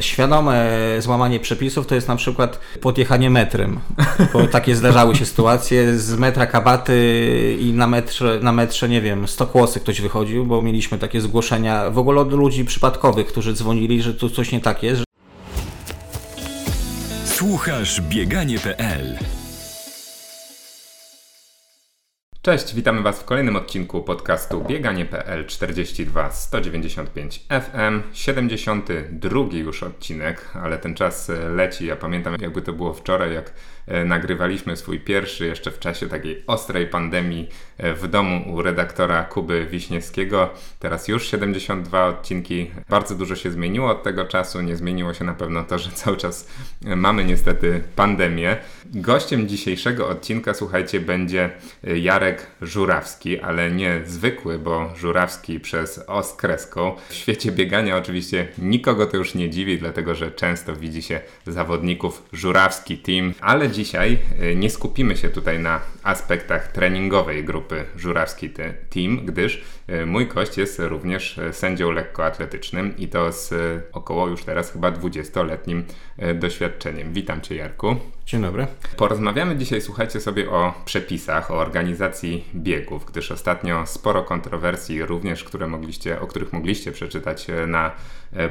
Świadome złamanie przepisów to jest na przykład podjechanie metrem, bo takie zdarzały się sytuacje z metra kabaty i na metrze, na metrze nie wiem, 100 kłosy ktoś wychodził, bo mieliśmy takie zgłoszenia w ogóle od ludzi przypadkowych, którzy dzwonili, że tu coś nie tak jest. Słuchasz bieganie.pl Cześć, witamy Was w kolejnym odcinku podcastu bieganie.pl 42 195 FM, 72 już odcinek, ale ten czas leci. Ja pamiętam, jakby to było wczoraj, jak nagrywaliśmy swój pierwszy jeszcze w czasie takiej ostrej pandemii e, w domu u redaktora Kuby Wiśniewskiego. Teraz już 72 odcinki. Bardzo dużo się zmieniło od tego czasu. Nie zmieniło się na pewno to, że cały czas e, mamy niestety pandemię. Gościem dzisiejszego odcinka, słuchajcie, będzie Jarek Żurawski, ale nie zwykły, bo Żurawski przez O z kreską. W świecie biegania oczywiście nikogo to już nie dziwi, dlatego że często widzi się zawodników Żurawski Team, ale dzisiaj e, nie skupimy się tutaj na aspektach treningowej grupy Żurawski Team, gdyż e, mój gość jest również e, sędzią lekkoatletycznym i to z około już teraz chyba 20-letnim doświadczeniem. Witam Cię Jarku. Dzień dobry. Porozmawiamy dzisiaj, słuchajcie sobie o przepisach, o organizacji biegów, gdyż ostatnio sporo kontrowersji również, które mogliście, o których mogliście przeczytać na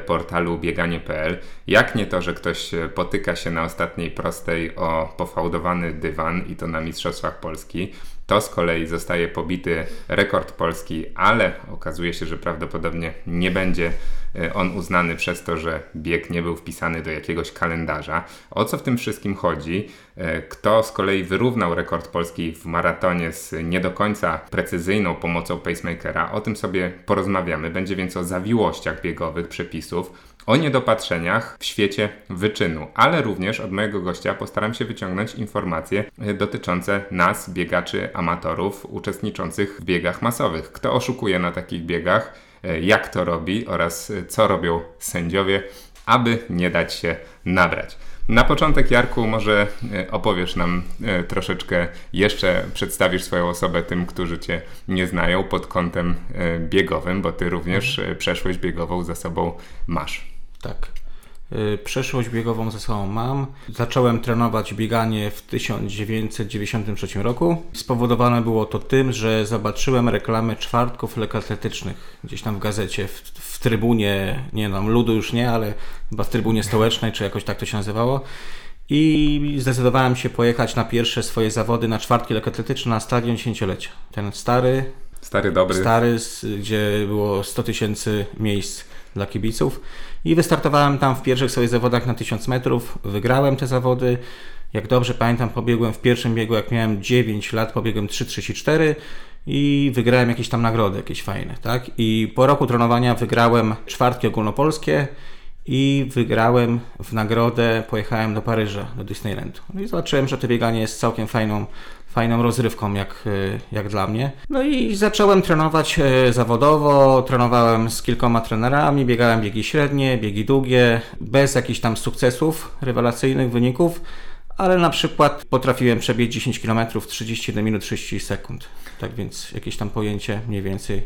portalu bieganie.pl. Jak nie to, że ktoś potyka się na ostatniej prostej o pofałdowany dywan i to na Mistrzostwach Polski. To z kolei zostaje pobity rekord polski, ale okazuje się, że prawdopodobnie nie będzie e, on uznany przez to, że bieg nie był wpisany do jakiegoś kalendarza. O co w tym wszystkim chodzi? E, kto z kolei wyrównał rekord polski w maratonie z nie do końca precyzyjną pomocą pacemakera? O tym sobie porozmawiamy. Będzie więc o zawiłościach biegowych przepisów o niedopatrzeniach w świecie wyczynu, ale również od mojego gościa postaram się wyciągnąć informacje e, dotyczące nas, biegaczy amatorów uczestniczących w biegach masowych. Kto oszukuje na takich biegach, e, jak to robi oraz e, co robią sędziowie, aby nie dać się nabrać. Na początek, Jarku, może opowiesz nam troszeczkę, jeszcze przedstawisz swoją osobę tym, którzy Cię nie znają pod kątem biegowym, bo Ty również przeszłość biegową za sobą masz. Tak. Y, przeszłość biegową ze sobą mam. Zacząłem trenować bieganie w 1993 roku. Spowodowane było to tym, że zobaczyłem reklamę czwartków lekkoatletycznych gdzieś tam w gazecie, w, w trybunie, nie wiem, ludu już nie, ale chyba w trybunie stołecznej, czy jakoś tak to się nazywało. I zdecydowałem się pojechać na pierwsze swoje zawody na czwartki lekkoatletyczne na stadion dziesięciolecia. Ten stary, stary dobry, stary, gdzie było 100 tysięcy miejsc dla kibiców i wystartowałem tam w pierwszych swoich zawodach na 1000 metrów. Wygrałem te zawody. Jak dobrze pamiętam, pobiegłem w pierwszym biegu, jak miałem 9 lat, pobiegłem 3,34 i wygrałem jakieś tam nagrody, jakieś fajne, tak? I po roku trenowania wygrałem czwartki ogólnopolskie i wygrałem w nagrodę, pojechałem do Paryża, do Disneylandu. No i zobaczyłem, że to bieganie jest całkiem fajną fajną rozrywką jak, e, jak dla mnie. No i zacząłem trenować e, zawodowo, trenowałem z kilkoma trenerami, biegałem biegi średnie, biegi długie, bez jakichś tam sukcesów, rewelacyjnych wyników, ale na przykład potrafiłem przebiec 10 km w 31 minut 30 sekund. Tak więc jakieś tam pojęcie mniej więcej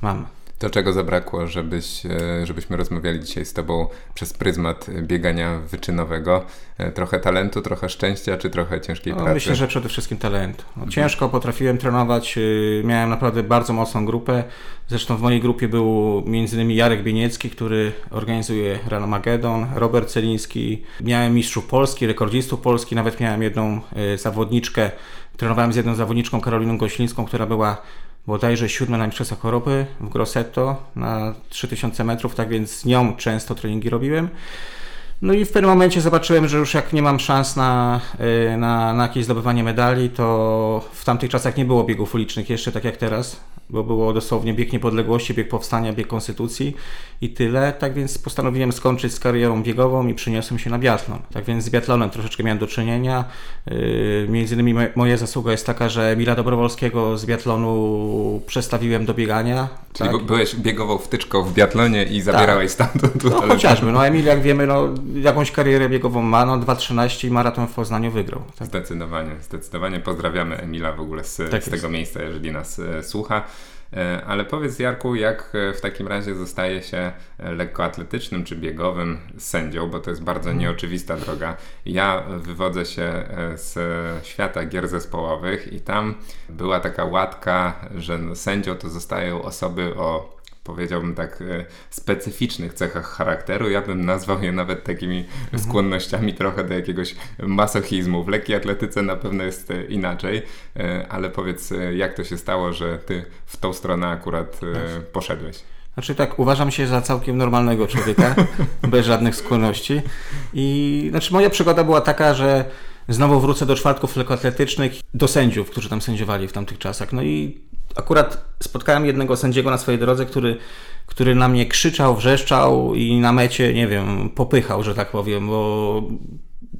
mam. To czego zabrakło, żebyś, e, żebyśmy rozmawiali dzisiaj z Tobą przez pryzmat biegania wyczynowego? E, trochę talentu, trochę szczęścia, czy trochę ciężkiej no, pracy? Myślę, że przede wszystkim talentu. No, mhm. Ciężko potrafiłem trenować, y, miałem naprawdę bardzo mocną grupę. Zresztą w mojej grupie był m.in. Jarek Bieniecki, który organizuje Run Magedon, Robert Celiński. Miałem mistrzów Polski, rekordzistów Polski, nawet miałem jedną y, zawodniczkę, trenowałem z jedną zawodniczką Karoliną Goślińską, która była bodajże siódme na Mistrzostwach w Grosseto na 3000 metrów, tak więc z nią często treningi robiłem. No i w pewnym momencie zobaczyłem, że już jak nie mam szans na, y, na, na jakieś zdobywanie medali, to w tamtych czasach nie było biegów ulicznych jeszcze tak jak teraz bo było dosłownie bieg niepodległości, bieg powstania, bieg konstytucji i tyle. Tak więc postanowiłem skończyć z karierą biegową i przyniosłem się na biatlon. Tak więc z biatlonem troszeczkę miałem do czynienia. Yy, między innymi moja zasługa jest taka, że Emila Dobrowolskiego z biatlonu przestawiłem do biegania. Czyli tak? byłeś biegową wtyczką w biatlonie i zabierałeś tak. stamtąd. No chociażby. No Emil, jak wiemy, no, jakąś karierę biegową ma. No 2.13 i maraton w Poznaniu wygrał. Tak? Zdecydowanie, zdecydowanie. Pozdrawiamy Emila w ogóle z, tak z tego miejsca, jeżeli nas e, słucha. E, ale powiedz Jarku, jak e, w takim razie zostaje się lekkoatletycznym czy biegowym sędzią, bo to jest bardzo nieoczywista droga. Ja wywodzę się z świata gier zespołowych i tam była taka łatka, że sędzią to zostają osoby o powiedziałbym tak, e, specyficznych cechach charakteru. Ja bym nazwał je nawet takimi mhm. skłonnościami trochę do jakiegoś masochizmu. W lekkiej atletyce na pewno jest e, inaczej, e, ale powiedz, jak to się stało, że ty w tą stronę akurat poszedłeś? Znaczy tak, uważam się za całkiem normalnego człowieka, bez żadnych skłonności. I znaczy moja przygoda była taka, że znowu wrócę do czwartków lekkoatletycznych, do sędziów, którzy tam sędziowali w tamtych czasach. No i akurat spotkałem jednego sędziego na swojej drodze, który, który na mnie krzyczał, wrzeszczał i na mecie, nie wiem, popychał, że tak powiem, bo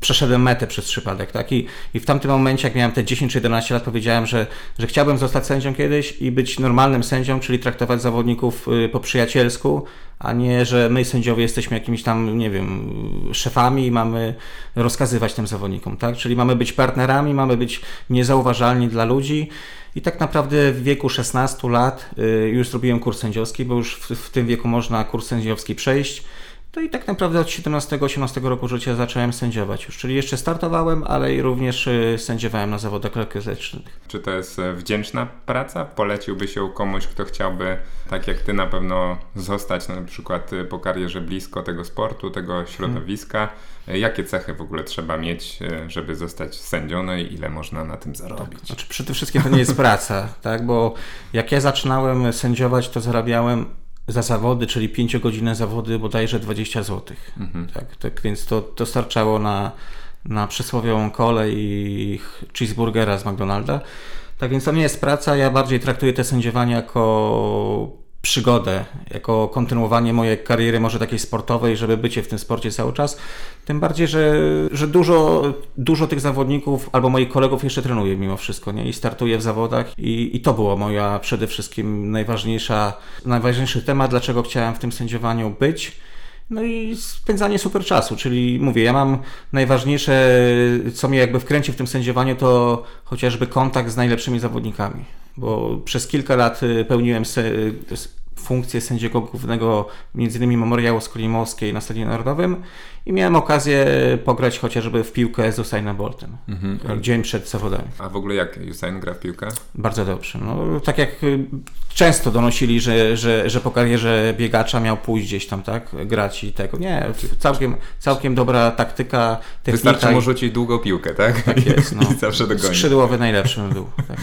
przeszedłem metę przez przypadek, tak? I, I w tamtym momencie, jak miałem te 10 czy 11 lat, powiedziałem, że, że chciałbym zostać sędzią kiedyś i być normalnym sędzią, czyli traktować zawodników y, po przyjacielsku, a nie, że my sędziowie jesteśmy jakimiś tam, nie wiem, szefami i mamy rozkazywać tym zawodnikom, tak? Czyli mamy być partnerami, mamy być niezauważalni dla ludzi i tak naprawdę w wieku 16 lat y, już zrobiłem kurs sędziowski, bo już w, w tym wieku można kurs sędziowski przejść. To i tak naprawdę od 17-18 roku życia zacząłem sędziować już, czyli jeszcze startowałem, ale również y, sędziowałem na zawodach lekkoatletycznych. Czy to jest e, wdzięczna praca? Poleciłbyś ją komuś, kto chciałby, tak jak ty na pewno, zostać na przykład y, po karierze blisko tego sportu, tego środowiska? Hmm. Jakie cechy w ogóle trzeba mieć, e, żeby zostać sędzią, no i ile można na tym zarobić? Tak. Znaczy przede wszystkim to nie jest praca, tak? bo jak ja zaczynałem sędziować, to zarabiałem za zawody, czyli 5-godzinne zawody, bodajże 20 zł. Mhm. Tak, tak, więc to, to starczało na, na przysłowiową kolę i cheeseburgera z McDonalda. Tak więc to nie jest praca, ja bardziej traktuję te sędziowanie jako przygodę, jako kontynuowanie mojej kariery może takiej sportowej, żeby bycie w tym sporcie cały czas. Tym bardziej, że, że dużo, dużo tych zawodników albo moich kolegów jeszcze trenuje mimo wszystko nie? i startuje w zawodach i, i to było moja przede wszystkim najważniejsza, najważniejszy temat, dlaczego chciałem w tym sędziowaniu być. No i spędzanie super czasu, czyli mówię, ja mam najważniejsze, co mnie jakby wkręci w tym sędziowaniu, to chociażby kontakt z najlepszymi zawodnikami bo przez kilka lat y, pełniłem funkcję sędziego głównego m.in. Memoriału Skolimowskiej na Stadionie Narodowym i miałem okazję pograć chociażby w piłkę z Usainem Boltem mhm. dzień przed zawodami. A w ogóle jak Usain gra w piłkę? Bardzo dobrze. No, tak jak y, często donosili, że, że, że po karierze biegacza miał pójść gdzieś tam, tak, grać i tego. Nie, całkiem, całkiem dobra taktyka, technika. Wystarczy mu rzucić długą piłkę, tak? Tak jest. No. I zawsze dogoni. Skrzydłowy najlepszym był. Tak.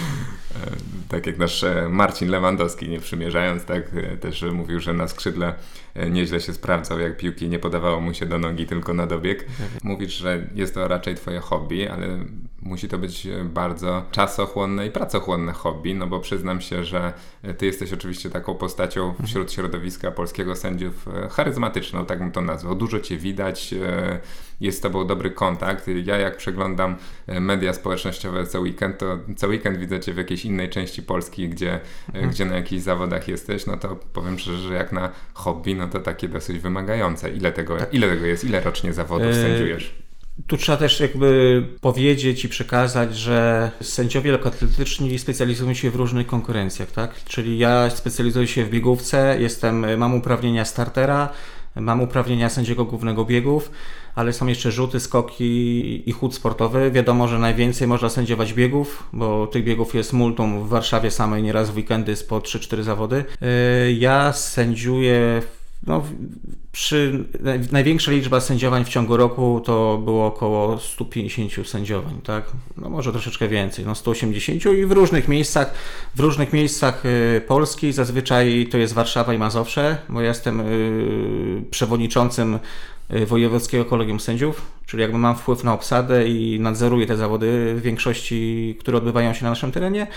Tak jak nasz e, Marcin Lewandowski, nie przymierzając, tak e, też mówił, że na skrzydle nieźle się sprawdzał, jak piłki nie podawało mu się do nogi, tylko na dobieg. Mówisz, że jest to raczej twoje hobby, ale musi to być bardzo czasochłonne i pracochłonne hobby, no bo przyznam się, że ty jesteś oczywiście taką postacią wśród środowiska polskiego sędziów charyzmatyczną, tak bym to nazwał. Dużo cię widać, jest z tobą dobry kontakt. Ja jak przeglądam media społecznościowe co weekend, to co weekend widzę cię w jakiejś innej części Polski, gdzie, mhm. gdzie na jakichś zawodach jesteś, no to powiem szczerze, że jak na hobby, no to takie dosyć wymagające. Ile tego, tak. ile tego jest? Ile rocznie zawodów e, sędziujesz? Tu trzeba też jakby powiedzieć i przekazać, że sędziowie lekkoatletyczni specjalizują się w różnych konkurencjach, tak? Czyli ja specjalizuję się w biegówce, jestem, mam uprawnienia startera, mam uprawnienia sędziego głównego biegów, ale są jeszcze rzuty, skoki i chód sportowy. Wiadomo, że najwięcej można sędziować biegów, bo tych biegów jest multum w Warszawie samej, nieraz w weekendy jest po 3-4 zawody. E, ja sędziuję no, przy największa liczba sędziowań w ciągu roku to było około 150 sędziowań, tak? No może troszeczkę więcej, no 180 i w różnych miejscach, w różnych miejscach e, Polski, zazwyczaj to jest Warszawa i Mazowsze, bo ja jestem e, przewodniczącym Y, Wojewódzkiego Kolegium Sędziów, czyli jakby mam wpływ na obsadę i nadzoruję te zawody w większości, które odbywają się na naszym terenie,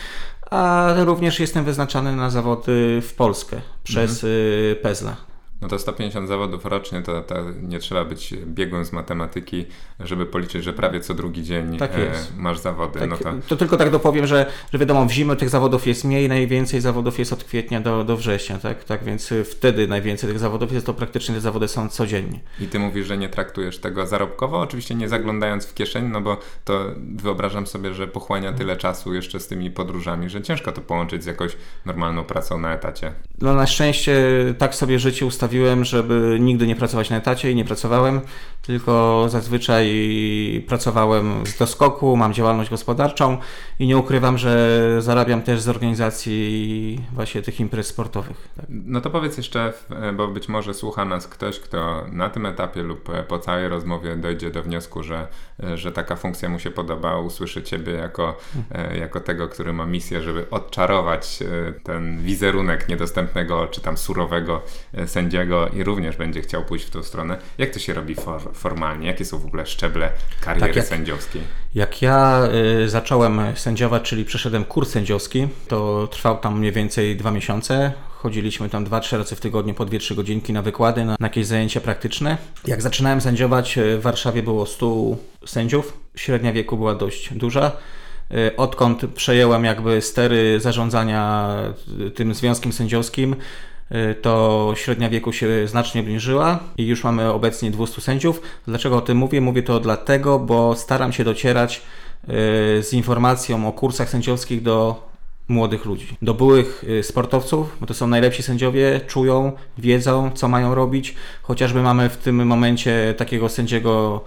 a również jestem wyznaczany na zawody w Polskę przez mhm. Y, PEZLA. No to 150 zawodów rocznie, to, to nie trzeba być biegłym z matematyki, żeby policzyć, że prawie co drugi dzień Tak e, masz zawody. Tak, no to, to tylko tak dopowiem, że, że wiadomo, w zimę tych zawodów jest mniej, najwięcej zawodów jest od kwietnia do, do września, tak? tak? Więc y, wtedy najwięcej tych zawodów jest, to praktycznie te zawody są codziennie. I ty mówisz, że nie traktujesz tego zarobkowo, oczywiście nie zaglądając w kieszeń, no bo to wyobrażam sobie, że pochłania tyle czasu jeszcze z tymi podróżami, że ciężko to połączyć z jakąś normalną pracą na etacie. No na szczęście tak sobie życie ustawiłem, żeby nigdy nie pracować na etacie i nie pracowałem, tylko zazwyczaj pracowałem z doskoku, mam działalność gospodarczą i nie ukrywam, że zarabiam też z organizacji właśnie tych imprez sportowych. Tak. No to powiedz jeszcze, e, bo być może słucha nas ktoś, kto na tym etapie lub e, po całej rozmowie dojdzie do wniosku, że, e, że taka funkcja mu się podoba, usłyszy Ciebie jako, jako tego, który ma misję, żeby odczarować ten wizerunek niedostępnego czy tam surowego sędziego i również będzie chciał pójść w tą stronę. Jak to się robi for, formalnie? Jakie są w ogóle szczeble kariery Tak jak- sędziowskiej? Jak ja y, zacząłem sędziować, czyli przeszedłem kurs sędziowski, to trwał tam mniej więcej dwa miesiące. Chodziliśmy tam dwa, trzy razy w tygodniu po 2-3 godzinki na wykłady, na, na jakieś zajęcia praktyczne. Jak zaczynałem sędziować, y, w Warszawie było 100 sędziów, średnia wieku była dość duża. Y, Odkąd przejąłem jakby stery zarządzania y, tym związkiem sędziowskim, to średnia wieku się znacznie obniżyła i już mamy obecnie 200 sędziów. Dlaczego o tym mówię? Mówię to dlatego, bo staram się docierać y, z informacją o kursach sędziowskich do młodych ludzi, do byłych y, sportowców, bo to są najlepsi sędziowie, czują, wiedzą, co mają robić. Chociażby mamy w tym momencie takiego sędziego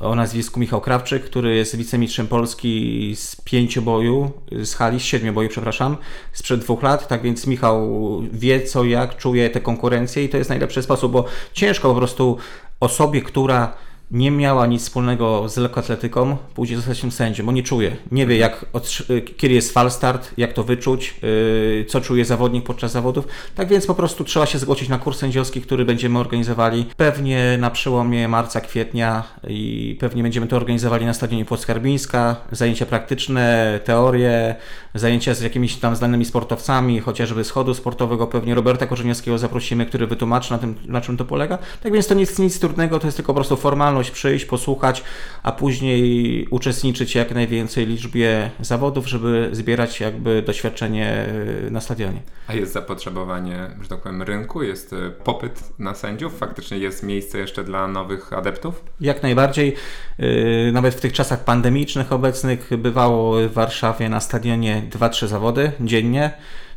o nazwisku Michał Krawczyk, który jest wicemistrzem Polski z pięcioboju, z hali, z siedmioboju, przepraszam, sprzed dwóch lat. Tak więc Michał wie, co jak, czuje te konkurencje i to jest najlepszy sposób, bo ciężko po prostu osobie, która nie miała nic wspólnego z lekkoatletyką, pójdzie zostać tym sędzią, bo nie czuje. Nie wie, jak y, kiedy jest fal start, jak to wyczuć, yy, co czuje zawodnik podczas zawodów. Tak więc po prostu trzeba się zgłosić na kurs sędziowski, który będziemy organizowali pewnie na przełomie marca, kwietnia i pewnie będziemy to organizowali na stadionie Płockarbińska. Zajęcia praktyczne, teorie, zajęcia z jakimiś tam znanymi sportowcami, chociażby z chodu sportowego. Pewnie Roberta Korzeniowskiego zaprosimy, który wytłumaczy na tym, na czym to polega. Tak więc to nic, nic trudnego, to jest tylko po prostu formalność przyjść, posłuchać, a później uczestniczyć w jak najwięcej liczbie zawodów, żeby zbierać jakby doświadczenie y, na stadionie. A jest zapotrzebowanie, że tak powiem, rynku? Jest e, popyt na sędziów? Faktycznie jest miejsce jeszcze dla nowych adeptów? Jak najbardziej, yy, nawet w tych czasach pandemicznych obecnych bywało w Warszawie na stadionie 2-3 zawody dziennie.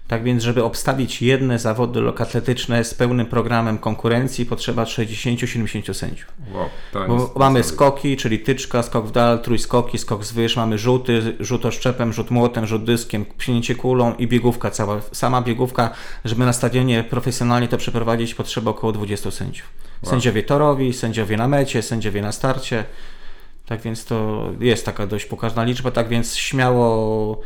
Tak więc, żeby obstawić jedne zawody lokatletyczne z pełnym programem konkurencji, potrzeba 60-70 sędziów. Wow, Bo mamy niesamowite. skoki, czyli tyczka, skok w dal, trójskoki, skok z wyż, mamy rzuty, rzut oszczepem, rzut młotem, rzut dyskiem, pchnięcie kulą i biegówka cała. Sama biegówka, żeby na stadionie profesjonalnie to przeprowadzić, potrzeba około 20 sędziów. Wow. Sędziowie torowi, sędziowie na mecie, sędziowie na starcie. Tak więc to jest taka dość pokaźna liczba, tak więc śmiało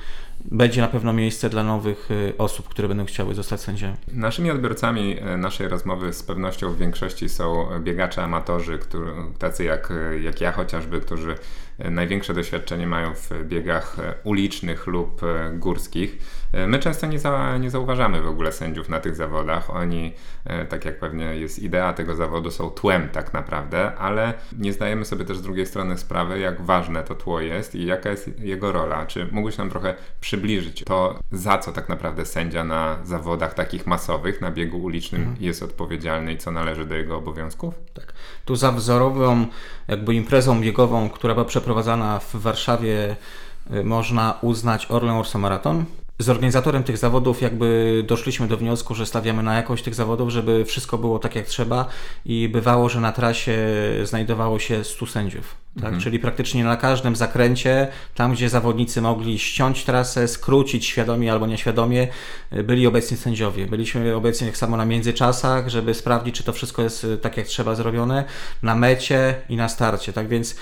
będzie na pewno miejsce dla nowych y, osób, które będą chciały zostać sędziami. Naszymi odbiorcami e, naszej rozmowy z pewnością w większości są biegacze amatorzy, którzy, tacy jak, e, jak ja chociażby, którzy największe doświadczenie mają w biegach e, ulicznych lub e, górskich. E, My często nie, za, nie zauważamy w ogóle sędziów na tych zawodach. Oni, e, tak jak pewnie jest idea tego zawodu, są tłem tak naprawdę, ale nie zdajemy sobie też z drugiej strony sprawy, jak ważne to tło jest i jaka jest jego rola. Czy mógłbyś nam trochę przybliżyć to, za co tak naprawdę sędzia na zawodach takich masowych, na biegu ulicznym jest odpowiedzialny i co należy do jego obowiązków? Tak. Tu za wzorową jakby imprezą biegową, która była przeprowadzana w Warszawie, y, można uznać Orlen Orso Marathon. Z organizatorem tych zawodów jakby doszliśmy do wniosku, że stawiamy na jakość tych zawodów, żeby wszystko było tak jak trzeba i bywało, że na trasie znajdowało się 100 sędziów. Tak? Czyli praktycznie na każdym zakręcie, tam gdzie zawodnicy mogli ściąć trasę, skrócić świadomie albo nieświadomie, y, byli obecni sędziowie. Byliśmy obecni tak samo na międzyczasach, żeby sprawdzić, czy to wszystko jest y, tak jak trzeba zrobione, na mecie i na starcie. Tak więc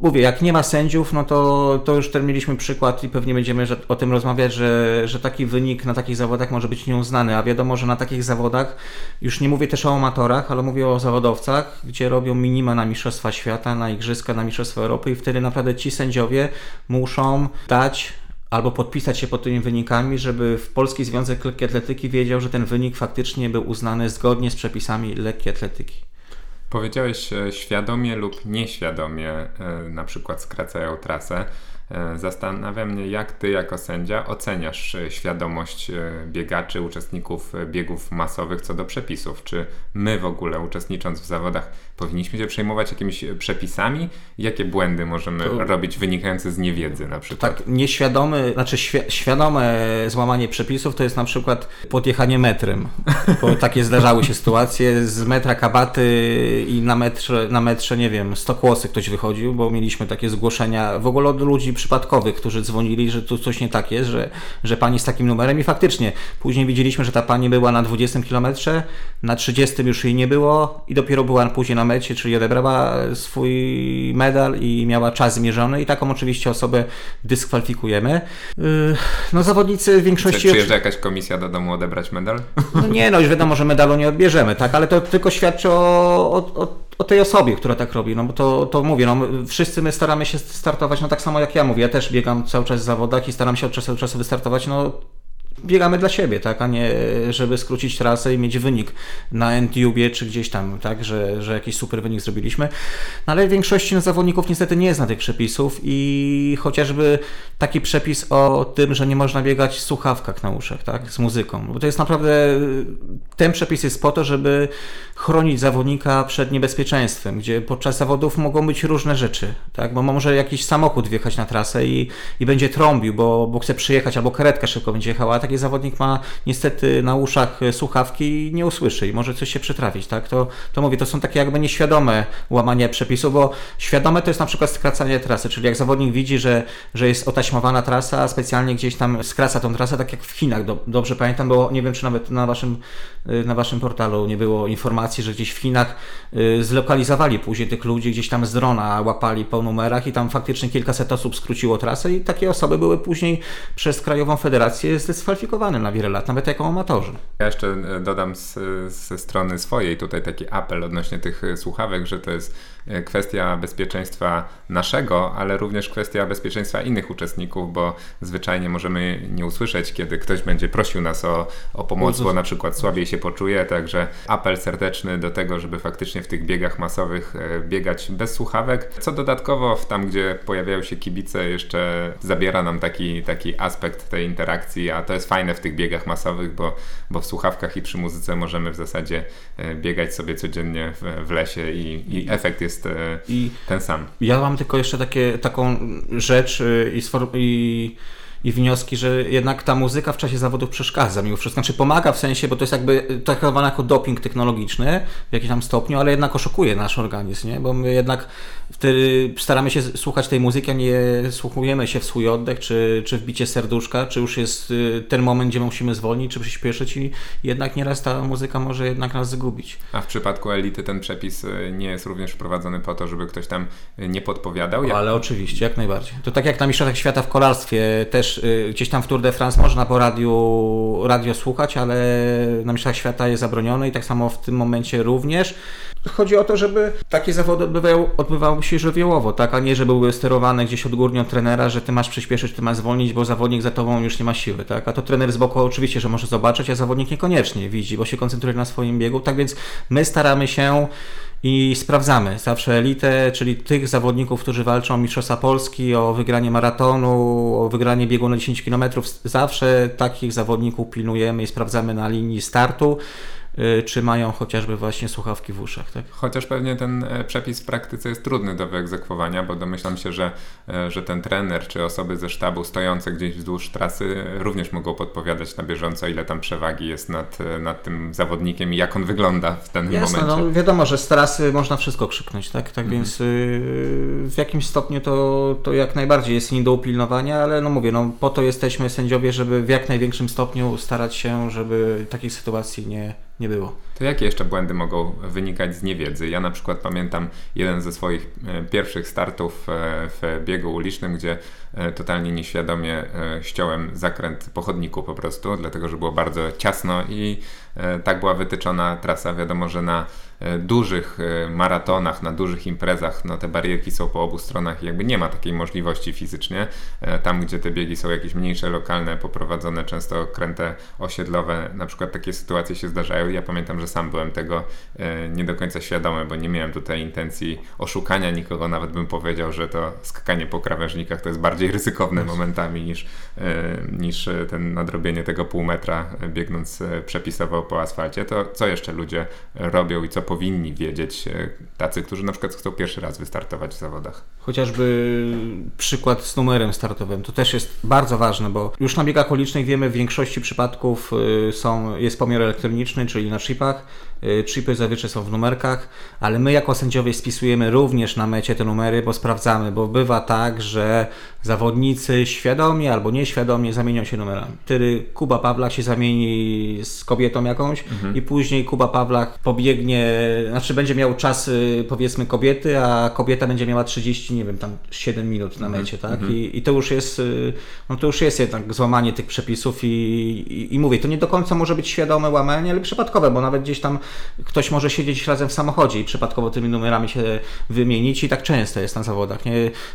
Mówię, jak nie ma sędziów, no to, to już ten mieliśmy przykład i pewnie będziemy że- o tym rozmawiać, że, że taki wynik na takich zawodach może być nieuznany, a wiadomo, że na takich zawodach, już nie mówię też o amatorach, ale mówię o zawodowcach, gdzie robią minima na Mistrzostwa Świata, na Igrzyska, na Mistrzostwa Europy i wtedy naprawdę ci sędziowie muszą dać albo podpisać się pod tymi wynikami, żeby w Polski Związek Lekkiej Atletyki wiedział, że ten wynik faktycznie był uznany zgodnie z przepisami lekkiej atletyki. Powiedziałeś e, świadomie lub nieświadomie, e, na przykład skracają trasę. E, zastanawia mnie, jak ty jako sędzia oceniasz e, świadomość e, biegaczy, uczestników biegów masowych co do przepisów. Czy my w ogóle uczestnicząc w zawodach powinniśmy się przejmować jakimiś przepisami? Jakie błędy możemy to... robić wynikające z niewiedzy na przykład? Tak, nieświadomy, znaczy świadome złamanie przepisów to jest na przykład podjechanie metrem. Bo takie zdarzały się sytuacje z metra kabaty i na metrze, na metrze nie wiem, 100 kłosy ktoś wychodził, bo mieliśmy takie zgłoszenia w ogóle od ludzi przypadkowych, którzy dzwonili, że tu coś nie tak jest, że, że pani z takim numerem i faktycznie później widzieliśmy, że ta pani była na 20 km, na 30 już jej nie było i dopiero była później na mecie, czyli odebrała swój medal i miała czas zmierzony i taką oczywiście osobę dyskwalifikujemy. Yy, no zawodnicy w większości... Czy przyjeżdża jakaś komisja do domu odebrać medal? No nie, no już wiadomo, że medalu nie odbierzemy, tak, ale to tylko świadczy o, o, o o tej osobie, która tak robi, no bo to, to mówię, no wszyscy my staramy się startować, no tak samo jak ja mówię, ja też biegam cały czas w zawodach i staram się od czasu do czasu wystartować, no biegamy dla siebie, tak, a nie żeby skrócić trasę i mieć wynik na NTUbie czy gdzieś tam, tak, że, że jakiś super wynik zrobiliśmy. No ale większości no, zawodników niestety nie zna tych przepisów i chociażby taki przepis o tym, że nie można biegać w słuchawkach na uszach, tak, z muzyką, bo to jest naprawdę, ten przepis jest po to, żeby chronić zawodnika przed niebezpieczeństwem, gdzie podczas zawodów mogą być różne rzeczy, tak, bo może jakiś samochód wjechać na trasę i, i będzie trąbił, bo, bo chce przyjechać, albo karetka szybko będzie jechała, tak taki zawodnik ma niestety na uszach e, słuchawki i nie usłyszy i może coś się przytrafić, tak? To, to mówię, to są takie jakby nieświadome łamanie przepisów, bo świadome to jest na przykład skracanie trasy, czyli jak zawodnik widzi, że, że jest otaśmowana trasa, specjalnie gdzieś tam skraca tą trasę, tak jak w Chinach, do, dobrze pamiętam, bo nie wiem, czy nawet na waszym, e, na waszym portalu nie było informacji, że gdzieś w Chinach y, zlokalizowali później tych ludzi, gdzieś tam z drona łapali po numerach i tam faktycznie kilkaset osób skróciło trasę i takie osoby były później przez Krajową Federację zdyskwalifikowane kwalifikowany na wiele lat, nawet jako amatorzy. Ja jeszcze e, dodam z, ze strony swojej tutaj taki apel odnośnie tych e, słuchawek, że to jest e, kwestia bezpieczeństwa naszego, ale również kwestia bezpieczeństwa innych uczestników, bo zwyczajnie możemy nie usłyszeć, kiedy ktoś będzie prosił nas o, o pomoc, bo na przykład słabiej się poczuje, także apel serdeczny do tego, żeby faktycznie w tych biegach masowych biegać bez słuchawek, co dodatkowo w tam, gdzie pojawiają się kibice, jeszcze zabiera nam taki, taki aspekt tej interakcji, a to jest fajne w tych biegach masowych, bo, bo w słuchawkach i przy muzyce możemy w zasadzie e, biegać sobie codziennie w, w lesie i, i, efekt jest e, I ten sam. Ja mam tylko jeszcze takie, taką rzecz e, i, i i wnioski, że jednak ta muzyka w czasie zawodów przeszkadza mimo wszystko. Znaczy pomaga w sensie, bo to jest jakby traktowane jako doping technologiczny w jakimś tam stopniu, ale jednak oszukuje nasz organizm, nie? Bo my jednak wtedy staramy się słuchać tej muzyki, a nie słuchujemy się w swój oddech, czy, czy w bicie serduszka, czy już jest y, ten moment, gdzie musimy zwolnić, czy przyspieszyć i jednak nieraz ta muzyka może jednak nas zgubić. A w przypadku elity ten przepis y, nie jest również wprowadzony po to, żeby ktoś tam y, nie podpowiadał? Jak... Ale oczywiście, jak najbardziej. To tak jak na Mistrzostwach Świata w kolarstwie też gdzieś tam w Tour de France można po radiu, radio słuchać, ale na Mistrzostwach Świata jest zabronione i tak samo w tym momencie również. Chodzi o to, żeby takie zawody odbywały, odbywały się żywiołowo, tak? a nie, żeby były sterowane gdzieś odgórnie od trenera, że ty masz przyspieszyć, ty masz zwolnić, bo zawodnik za tobą już nie ma siły. Tak? A to trener z boku oczywiście, że może zobaczyć, a zawodnik niekoniecznie widzi, bo się koncentruje na swoim biegu. Tak więc my staramy się i sprawdzamy zawsze elitę, czyli tych zawodników, którzy walczą o Mistrzostwa Polski, o wygranie maratonu, o wygranie biegu na 10 km. Zawsze takich zawodników pilnujemy i sprawdzamy na linii startu. Y, czy mają chociażby właśnie słuchawki w uszach. Tak? Chociaż pewnie ten e, przepis w praktyce jest trudny do wyegzekwowania, bo domyślam się, że, e, że ten trener czy osoby ze sztabu stojące gdzieś wzdłuż trasy również mogą podpowiadać na bieżąco, ile tam przewagi jest nad, e, nad tym zawodnikiem i jak on wygląda w danym Jasne, momencie. No, wiadomo, że z trasy można wszystko krzyknąć, tak, tak mhm. więc y, w jakimś stopniu to, to jak najbardziej jest nie do upilnowania, ale no mówię, no po to jesteśmy sędziowie, żeby w jak największym stopniu starać się, żeby takich sytuacji nie nie było. To jakie jeszcze błędy mogą wynikać z niewiedzy? Ja na przykład pamiętam jeden ze swoich e, pierwszych startów e, w biegu ulicznym, gdzie e, totalnie nieświadomie ściąłem zakręt po chodniku po prostu, dlatego że było bardzo ciasno i tak była wytyczona trasa. Wiadomo, że na dużych e, maratonach, na dużych imprezach, no te barierki są po obu stronach i jakby nie ma takiej możliwości fizycznie. Tam, gdzie te biegi są jakieś mniejsze, lokalne, poprowadzone, często kręte osiedlowe, na przykład takie sytuacje się zdarzają. Ja pamiętam, że sam byłem tego nie do końca świadomy, bo nie miałem tutaj intencji oszukania nikogo, nawet bym powiedział, że to skakanie po krawężnikach to jest bardziej ryzykowne momentami niż, niż ten nadrobienie tego pół metra biegnąc przepisowo po asfalcie. To co jeszcze ludzie robią i co powinni wiedzieć e, tacy, którzy na przykład chcą pierwszy raz wystartować w zawodach? Chociażby przykład z numerem startowym. To też jest bardzo ważne, bo już na biegach ulicznych wiemy w większości przypadków e, są, jest pomiar elektroniczny, czyli na chipach. Chipy zazwyczaj są w numerkach, ale my jako sędziowie spisujemy również na mecie te numery, bo sprawdzamy, bo bywa tak, że zawodnicy świadomie albo nieświadomie zamienią się numerami. Wtedy Kuba Pawlak się zamieni z kobietą jakąś mhm. i później Kuba Pawlak pobiegnie, znaczy będzie miał czas y, powiedzmy kobiety, a kobieta będzie miała 30, nie wiem, tam 7 minut na mhm. mecie, tak? Mhm. I, I, to już jest, y, no to już jest jednak złamanie tych przepisów i, i, i mówię, to nie do końca może być świadome łamanie, ale przypadkowe, bo nawet gdzieś tam ktoś może siedzieć razem w samochodzie i przypadkowo tymi numerami się wymienić i tak często jest na zawodach. Nie?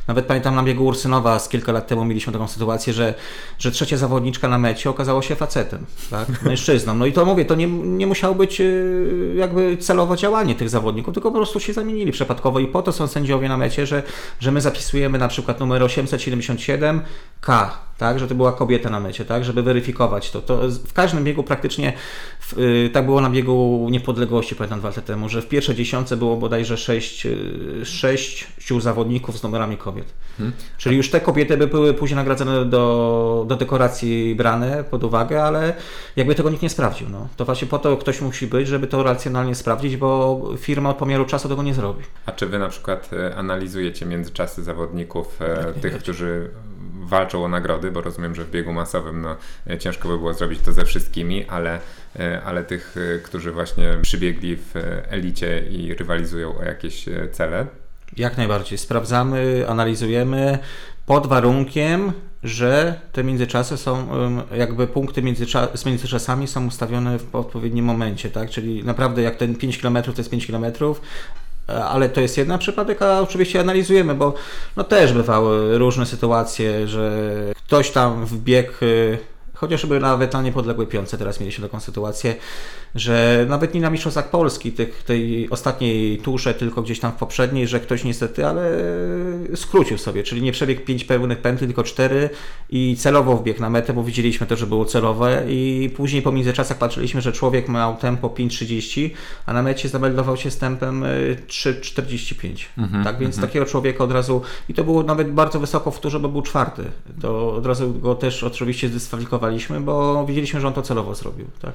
Nawet pamiętam na biegu Ursynowa z kilka lat temu mieliśmy taką sytuację, że, że trzecia zawodniczka na mecie okazało się facetem, tak? mężczyzną. No i to mówię, to nie, nie musiało być y, jakby celowo działanie tych zawodników, tylko po prostu się zamienili przypadkowo i po to są sędziowie na mecie, że, że my zapisujemy na przykład numer 877K, tak, że to była kobieta na mecie, tak, żeby weryfikować to. to w każdym biegu praktycznie, w, y, tak było na biegu niepodległości, pamiętam dwa lata temu, że w pierwszej dziesiątce było bodajże sześć, y, sześciu zawodników z numerami kobiet. Hmm. Czyli już te kobiety by były później nagradzane do, do dekoracji brane pod uwagę, ale jakby tego nikt nie sprawdził. No. To właśnie po to ktoś musi być, żeby to racjonalnie sprawdzić, bo firma od pomiaru czasu tego nie zrobi. A czy wy na przykład e, analizujecie międzyczasy zawodników, e, tak, tych, którzy walczą o nagrody, bo rozumiem, że w biegu masowym no, e, ciężko by było zrobić to ze wszystkimi, ale, ale tych, którzy właśnie przybiegli w elicie i rywalizują o jakieś cele? Jak najbardziej. Sprawdzamy, analizujemy pod warunkiem, że te międzyczasy są, jakby punkty międzycza z międzyczasami są ustawione w odpowiednim momencie, tak? Czyli naprawdę jak ten 5 km to jest 5 km, ale to jest jedna przypadek, a oczywiście analizujemy, bo no też bywały różne sytuacje, że ktoś tam wbiegł chociażby nawet na niepodległej piące teraz mieliśmy taką sytuację, że nawet nie na Mistrzostwach Polski, tych, tej ostatniej tusze, tylko gdzieś tam w poprzedniej, że ktoś niestety, ale skrócił sobie, czyli nie przebiegł 5 pełnych pętli, tylko 4 i celowo wbiegł na metę, bo widzieliśmy to, że było celowe i później po międzyczasach patrzyliśmy, że człowiek miał tempo 5.30, a na mecie zameldował się z tempem 3.45. E, mhm, tak więc mhm. takiego człowieka od razu, i to było nawet bardzo wysoko w turze, bo był czwarty, to od razu go też oczywiście zdyskwalifikowaliśmy, bo widzieliśmy, że on to celowo zrobił. Tak?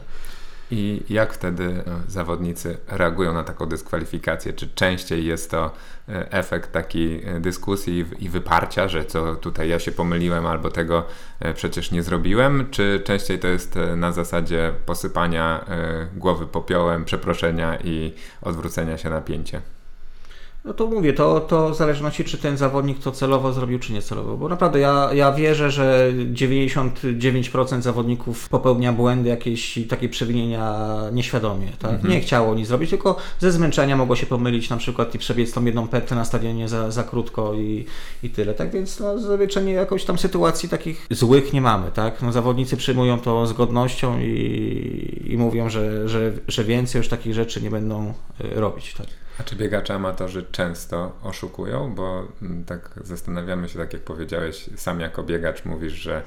I jak wtedy e, zawodnicy reagują na taką dyskwalifikację? Czy częściej jest to e, efekt takiej e, dyskusji i wyparcia, że co tutaj ja się pomyliłem albo tego przecież nie zrobiłem? Czy częściej to jest na zasadzie posypania głowy popiołem, przeproszenia i odwrócenia się na pięcie? No to mówię, to, to w zależności czy ten zawodnik to celowo zrobił, czy nie celowo. Bo naprawdę ja, ja wierzę, że 99% zawodników popełnia błędy, jakieś takie przewinienia nieświadomie. Tak? Mhm. Nie chciało nic zrobić, tylko ze zmęczenia mogło się pomylić na przykład i przebiec tą jedną petę na stadionie za, za krótko i, i tyle. Tak więc no, zwyczajnie jakoś tam sytuacji takich złych nie mamy. Tak? No, zawodnicy przyjmują to z godnością i, i mówią, że, że, że więcej już takich rzeczy nie będą e, robić. Tak? A czy biegacze amatorzy często oszukują? Bo mm, tak zastanawiamy się, tak jak powiedziałeś, sam jako biegacz mówisz, że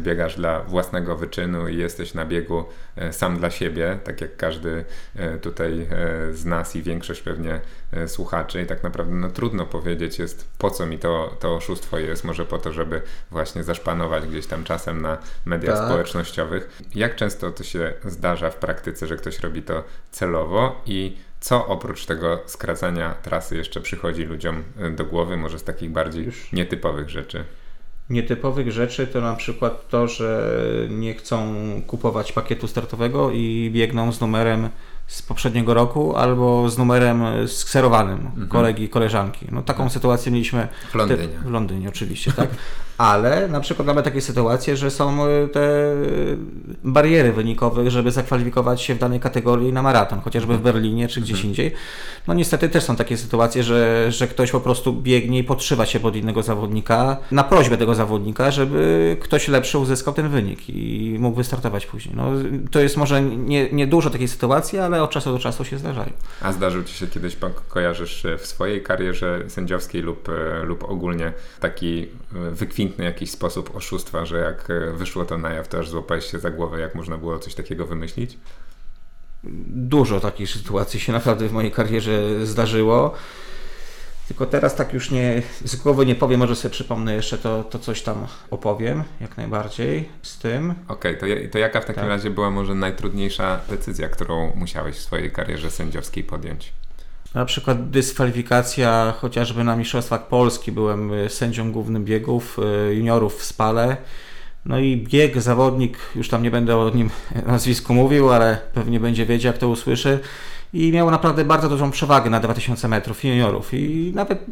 biegasz dla własnego wyczynu i jesteś na biegu e, sam dla siebie, tak jak każdy e, tutaj e, z nas i większość pewnie słuchaczy i tak naprawdę no, trudno powiedzieć jest po co mi to, to oszustwo jest, może po to, żeby właśnie zaszpanować gdzieś tam czasem na mediach tak. społecznościowych. Jak często to się zdarza w praktyce, że ktoś robi to celowo i co oprócz tego skracania trasy jeszcze przychodzi ludziom y, do głowy, może z takich bardziej Już. nietypowych rzeczy? Nietypowych rzeczy to na przykład to, że nie chcą kupować pakietu startowego i biegną z numerem z poprzedniego roku albo z numerem skserowanym mhm. kolegi, koleżanki. No taką tak. sytuację mieliśmy w Londynie. w Londynie oczywiście, tak? ale na przykład mamy takie sytuacje, że są y, te bariery wynikowe, żeby zakwalifikować się w danej kategorii na maraton, chociażby w Berlinie czy gdzieś indziej. No niestety też są takie sytuacje, że, że ktoś po prostu biegnie i podszywa się pod innego zawodnika na prośbę tego zawodnika, żeby ktoś lepszy uzyskał ten wynik i mógł wystartować później. No, to jest może nie, nie dużo takiej sytuacji, ale od czasu do czasu się zdarzają. A zdarzył Ci się kiedyś, pan kojarzysz w swojej karierze sędziowskiej lub, e, lub ogólnie taki e, wykwintny jakiś sposób oszustwa, że jak e, wyszło to na jaw, to aż złapałeś się za głowę, jak można było coś takiego wymyślić? Dużo takich sytuacji się naprawdę w mojej karierze zdarzyło. Tylko teraz tak już nie, z głowy nie powiem, może sobie przypomnę jeszcze, to, to coś tam opowiem, jak najbardziej z tym. Okej, okay, to, to jaka w takim tak. razie była może najtrudniejsza decyzja, którą musiałeś w swojej karierze sędziowskiej podjąć? Na przykład dyskwalifikacja chociażby na Mistrzostwach Polski. Byłem y, sędzią głównym biegów y, juniorów w Spale. No i bieg, zawodnik, już tam nie będę o nim nazwisku mówił, ale pewnie będzie wiedział, jak to usłyszy i miał naprawdę bardzo dużą przewagę na 2000 metrów juniorów i nawet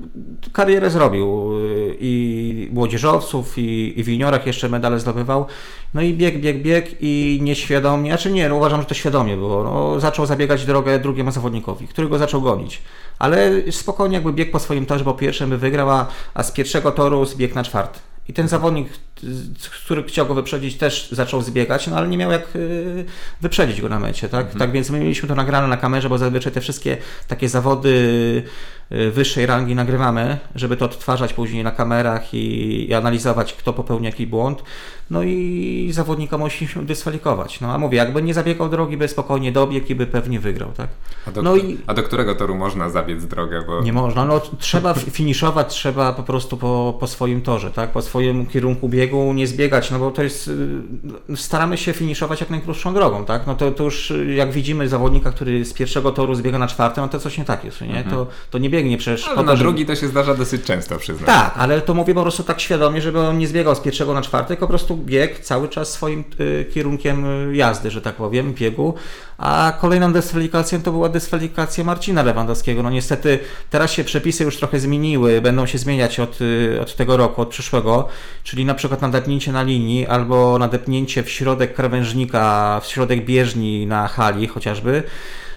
karierę zrobił i młodzieżowców i, i w juniorach jeszcze medale zdobywał. No i bieg, bieg, bieg i nieświadomie, znaczy nie, no uważam, że to świadomie było. No, zaczął zabiegać drogę drugiemu zawodnikowi, który go zaczął gonić. Ale spokojnie jakby biegł po swoim torze, bo pierwszy by wygrał, a, a z pierwszego toru zbiegł na czwarty. I ten zawodnik, który chciał go wyprzedzić, też zaczął zbiegać, no ale nie miał jak y, wyprzedzić go na mecie, tak? Mhm. Tak więc my mieliśmy to nagrane na kamerze, bo zazwyczaj te wszystkie takie zawody wyższej rangi nagrywamy, żeby to odtwarzać później na kamerach i, i analizować, kto popełni jaki błąd. No i zawodnika musimy dyskwalifikować. No a mówię, jakby nie zabiegał drogi, by spokojnie dobiegł i by pewnie wygrał, tak? A do, no i, a do którego toru można zabiec drogę? Bo... Nie można, no trzeba finiszować, trzeba po prostu po, po swoim torze, tak? Po swoim kierunku biegu nie zbiegać, no bo to jest, y, staramy się finiszować jak najkrótszą drogą, tak? No to, to już jak widzimy zawodnika, który z pierwszego toru zbiega na czwarty, no to coś nie tak jest, nie? Mhm. To, to nie biegnie przecież... Ale na drugi to się zdarza dosyć często, przyznam. Tak, ale to mówię po prostu tak świadomie, żeby on nie zbiegał z pierwszego na czwarty, po prostu bieg cały czas swoim y, kierunkiem y, jazdy, że tak powiem, biegu, a kolejną dyskwalifikacją to była dyskwalifikacja Marcina Lewandowskiego. No niestety teraz się przepisy już trochę zmieniły, będą się zmieniać od, y, od tego roku, od przyszłego, czyli na przykład nadepnięcie na linii albo nadepnięcie w środek krawężnika, w środek bieżni na hali chociażby.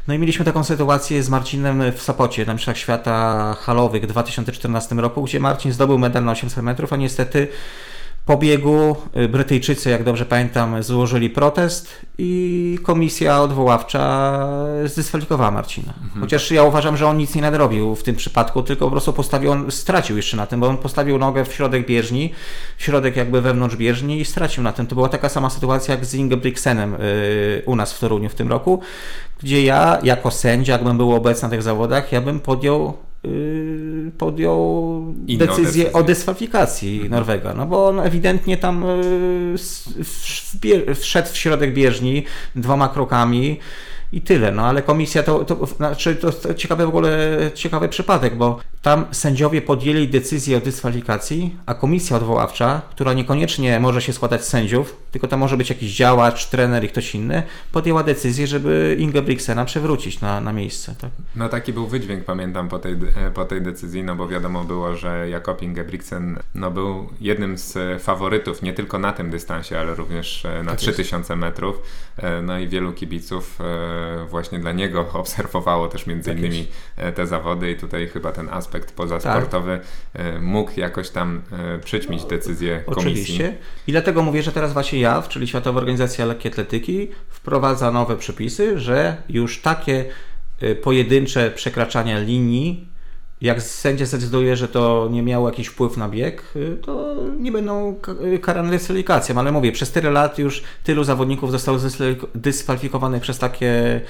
No i mieliśmy taką sytuację z Marcinem w Sopocie, na Mistrzostwach Świata Halowych w 2014 roku, gdzie Marcin zdobył medal na 800 metrów, a niestety po biegu y, Brytyjczycy, jak dobrze pamiętam, złożyli protest i komisja odwoławcza zdyskwalifikowała Marcina. Mhm. Chociaż ja uważam, że on nic nie nadrobił w tym przypadku, tylko po prostu postawił, on stracił jeszcze na tym, bo on postawił nogę w środek bieżni, w środek jakby wewnątrz bieżni i stracił na tym. To była taka sama sytuacja jak z Ingebrigtsenem yy, u nas w Toruniu w tym roku, gdzie ja jako sędzia, jakbym był obecny na tych zawodach, ja bym podjął Y, podjął decyzję, o dyskwalifikacji mhm. Norwega, no bo on ewidentnie tam y, wszedł w środek bieżni dwoma krokami i tyle. No ale komisja to, to znaczy to, ciekawy w ogóle ciekawy przypadek, bo tam sędziowie podjęli decyzję o dyskwalifikacji, a komisja odwoławcza, która niekoniecznie może się składać z sędziów, tylko to może być jakiś działacz, trener i ktoś inny, podjęła decyzję, żeby Ingebrigtsena przewrócić na, na miejsce. Tak? No taki był wydźwięk, pamiętam, po tej, po tej decyzji, no bo wiadomo było, że Jakob Ingebrigtsen no, był jednym z faworytów nie tylko na tym dystansie, ale również e, na tak 3000 metrów. E, no i wielu kibiców e, właśnie dla niego obserwowało też między tak innymi te zawody i tutaj chyba ten aspekt pozasportowy tak. mógł jakoś tam e, przyćmić decyzję komisji. Oczywiście. I dlatego mówię, że teraz właśnie JAW, czyli Światowa Organizacja Lekkiej Atletyki, wprowadza nowe przepisy, że już takie e, pojedyncze przekraczania linii jak sędzia zdecyduje, że to nie miało jakiś wpływ na bieg, to nie będą karane dyskwalifikacją. Ale mówię, przez tyle lat już tylu zawodników zostało dyskwalifikowanych przez takie,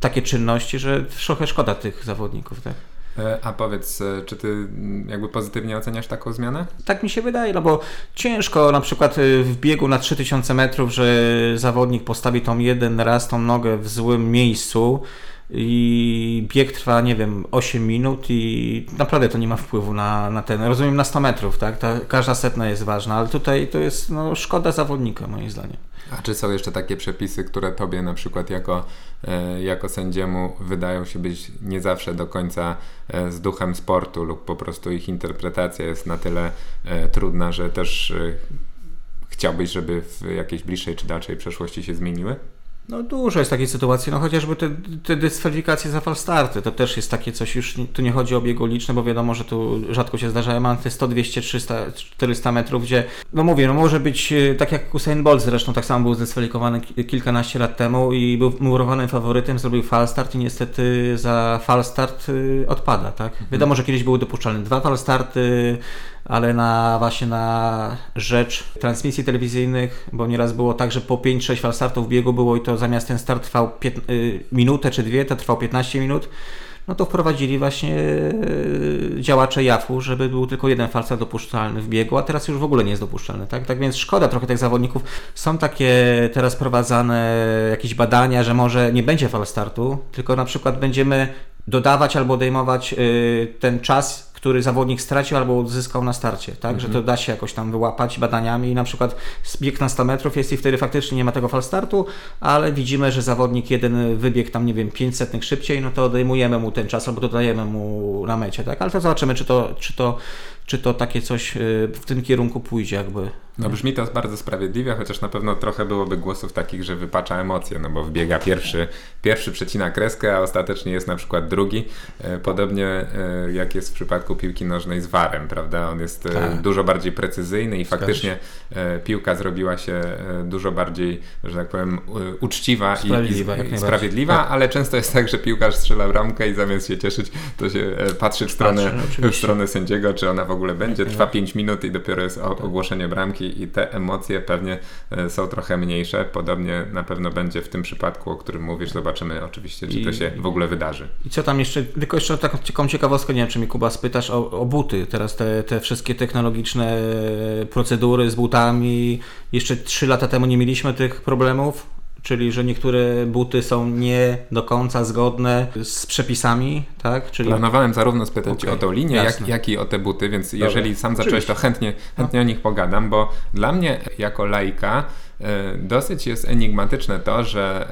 takie czynności, że trochę szkoda tych zawodników. Tak? E, a powiedz, e, czy ty mm, jakby pozytywnie oceniasz taką zmianę? Tak mi się wydaje, no bo ciężko na przykład e, w biegu na 3000 metrów, że zawodnik postawi tą jeden raz tą nogę w złym miejscu i bieg trwa, nie wiem, 8 minut i naprawdę to nie ma wpływu na, na ten, rozumiem, na 100 metrów, tak? Ta, każda setna jest ważna, ale tutaj to jest no, szkoda zawodnika, moim zdaniem. A czy są jeszcze takie przepisy, które tobie na przykład jako, e, jako sędziemu wydają się być nie zawsze do końca e, z duchem sportu lub po prostu ich interpretacja jest na tyle e, trudna, że też chciałbyś, żeby w jakiejś bliższej czy dalszej przeszłości się zmieniły? No dużo jest takiej sytuacji, no chociażby te, te dyskwalifikacje za falstarty, to też jest takie coś, już tu nie chodzi o bieg uliczny, bo wiadomo, że tu rzadko się zdarzają, mam te 100, 200, 300, 400 metrów, gdzie, no mówię, no może być e, tak jak Usain Bolt zresztą, tak samo był zdyskwalifikowany kilkanaście lat temu i był murowanym faworytem, zrobił falstart i niestety za falstart e, odpada, tak? Wiadomo, że kiedyś były dopuszczalne dwa falstarty, ale na właśnie na rzecz transmisji telewizyjnych, bo nieraz było tak, że po 5-6 fal startów biegu było i to zamiast ten start trwał y, minutę czy dwie, to trwał 15 minut, no to wprowadzili właśnie y, działacze JAF-u, żeby był tylko jeden falstart dopuszczalny w biegu, a teraz już w ogóle nie jest dopuszczalny, tak? Tak więc szkoda trochę tych zawodników. Są takie teraz prowadzane jakieś badania, że może nie będzie falstartu, tylko na przykład będziemy dodawać albo odejmować y, ten czas który zawodnik stracił albo uzyskał na starcie, tak? Mhm. Że to da się jakoś tam wyłapać badaniami i na przykład bieg na 100 metrów jest i wtedy faktycznie nie ma tego falstartu, ale widzimy, że zawodnik jeden wybiegł tam, nie wiem, 500 szybciej, no to odejmujemy mu ten czas albo dodajemy mu na mecie, tak? Ale to zobaczymy, czy to, czy to czy to takie coś y, w tym kierunku pójdzie jakby. No brzmi to bardzo sprawiedliwie, chociaż na pewno trochę byłoby głosów takich, że wypacza emocje, no bo wbiega pierwszy, pierwszy przecina kreskę, a ostatecznie jest na przykład drugi. E, podobnie e, jak jest w przypadku piłki nożnej z warem, prawda? On jest tak. dużo bardziej precyzyjny i faktycznie piłka zrobiła się dużo bardziej, że tak powiem, uczciwa sprawiedliwa, i, i sprawiedliwa, tak. ale często jest tak, że piłkarz strzela bramkę i zamiast się cieszyć, to się patrzy w stronę, patrzy, w stronę sędziego, czy ona w ogóle będzie. Trwa 5 minut i dopiero jest tak. ogłoszenie bramki i te emocje pewnie e, są trochę mniejsze. Podobnie na pewno będzie w tym przypadku, o którym mówisz. Zobaczymy oczywiście, czy to się w ogóle wydarzy. I co tam jeszcze, tylko jeszcze taką ciekawostkę, nie wiem, czy mi Kuba spytasz o, o buty. Teraz te, te wszystkie technologiczne procedury z butami. Jeszcze 3 lata temu nie mieliśmy tych problemów czyli że niektóre buty są nie do końca zgodne z przepisami, tak? Czyli... Planowałem zarówno spytać okay. o tą linię, jak, jak, i o te buty, więc Dobra. jeżeli sam zacząłeś, to chętnie, chętnie no. o nich pogadam, bo dla mnie jako laika dosyć jest enigmatyczne to, że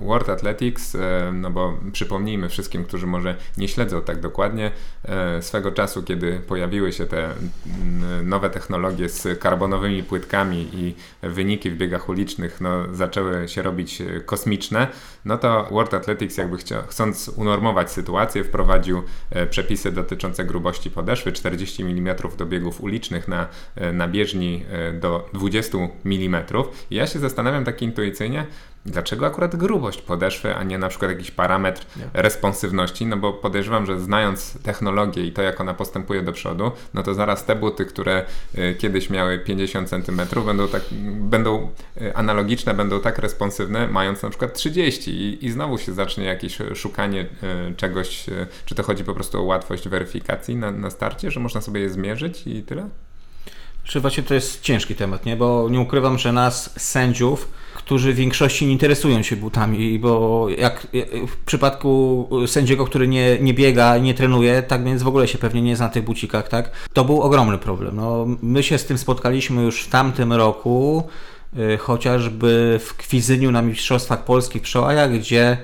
e, World Athletics, e, no bo przypomnijmy wszystkim, którzy może nie śledzą tak dokładnie, swego czasu, kiedy pojawiły się te nowe technologie z karbonowymi płytkami i wyniki w biegach ulicznych no, zaczęły się robić kosmiczne, no to World Athletics jakby chcąc unormować sytuację, wprowadził przepisy dotyczące grubości podeszwy 40 mm do biegów ulicznych na, na bieżni do 20 mm ja się zastanawiam tak intuicyjnie, dlaczego akurat grubość podeszwy, a nie na przykład jakiś parametr nie. responsywności, no bo podejrzewam, że znając technologię i to, jak ona postępuje do przodu, no to zaraz te buty, które y, kiedyś miały 50 cm, będą tak, będą y, analogiczne, będą tak responsywne, mając na przykład 30 i, i znowu się zacznie jakieś szukanie y, czegoś, czy to chodzi po prostu o łatwość weryfikacji na, na starcie, że można sobie je zmierzyć i tyle? Czy właśnie to jest ciężki temat, nie? Bo nie ukrywam, że nas, sędziów, którzy w większości nie interesują się butami, bo jak w przypadku sędziego, który nie, nie biega nie trenuje, tak więc w ogóle się pewnie nie zna na tych bucikach, tak? To był ogromny problem. No, my się z tym spotkaliśmy już w tamtym roku, y, chociażby w Kwizyniu na Mistrzostwach Polskich w Szołajach, gdzie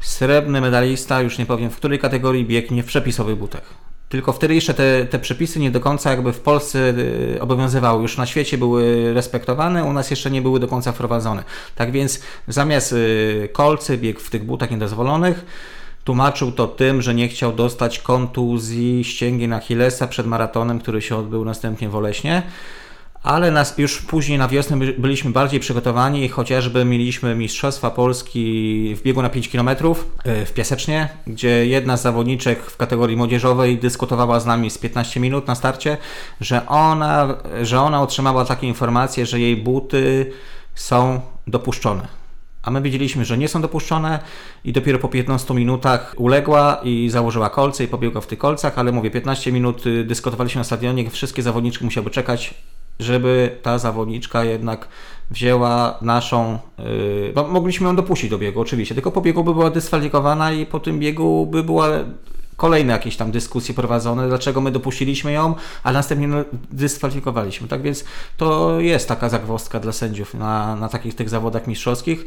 srebrny medalista, już nie powiem w której kategorii, biegnie w przepisowych butach. Tylko wtedy jeszcze te, te przepisy nie do końca jakby w Polsce y, obowiązywały. Już na świecie były respektowane, u nas jeszcze nie były do końca wprowadzone. Tak więc zamiast y, kolcy biegł w tych butach niedozwolonych, tłumaczył to tym, że nie chciał dostać kontuzji ścięgien Achillesa przed maratonem, który się odbył następnie w Oleśnie ale nas już później na wiosnę byliśmy bardziej przygotowani, chociażby mieliśmy Mistrzostwa Polski w biegu na 5 km e, w Piasecznie, gdzie jedna z zawodniczek w kategorii młodzieżowej dyskutowała z nami z 15 minut na starcie, że ona, że ona otrzymała takie informacje, że jej buty są dopuszczone. A my wiedzieliśmy, że nie są dopuszczone i dopiero po 15 minutach uległa i założyła kolce i pobiegła w tych kolcach, ale mówię, 15 minut y, dyskutowaliśmy na stadionie, wszystkie zawodniczki musiały czekać żeby ta zawodniczka jednak wzięła naszą, yy, mogliśmy ją dopuścić do biegu oczywiście, tylko po biegu by była dyskwalifikowana i po tym biegu by była kolejne jakieś tam dyskusje prowadzone, dlaczego my dopuściliśmy ją, a następnie no, dyskwalifikowaliśmy. Tak więc to jest taka zagwozdka dla sędziów na, na takich tych zawodach mistrzowskich,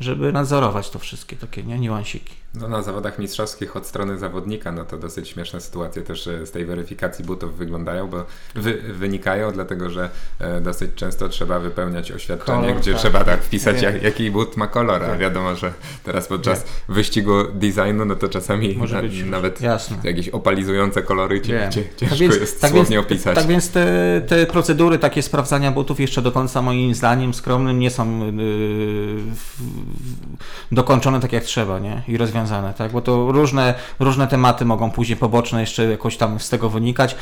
żeby nadzorować to wszystkie takie nie, niuansiki. No, na zawodach mistrzowskich od strony zawodnika, no to dosyć śmieszne sytuacje też e, z tej weryfikacji butów wyglądają, bo wy, wynikają, dlatego że e, dosyć często trzeba wypełniać oświadczenie, Kolor, gdzie tak. trzeba tak wpisać, jak, jaki but ma kolor, a Wiem. wiadomo, że teraz podczas wyścigu designu, no to czasami Może na, być już. Jasne. jakieś opalizujące kolory cie, Wiem. cie, ciężko Tak więc- jest tak słownie więc, opisać. Tak więc te, te procedury takie sprawdzania butów jeszcze do końca moim zdaniem skromnym nie są yy, dokończone tak jak trzeba nie? i rozwiązane, tak? bo to różne, różne tematy mogą później poboczne jeszcze jakoś tam z tego wynikać.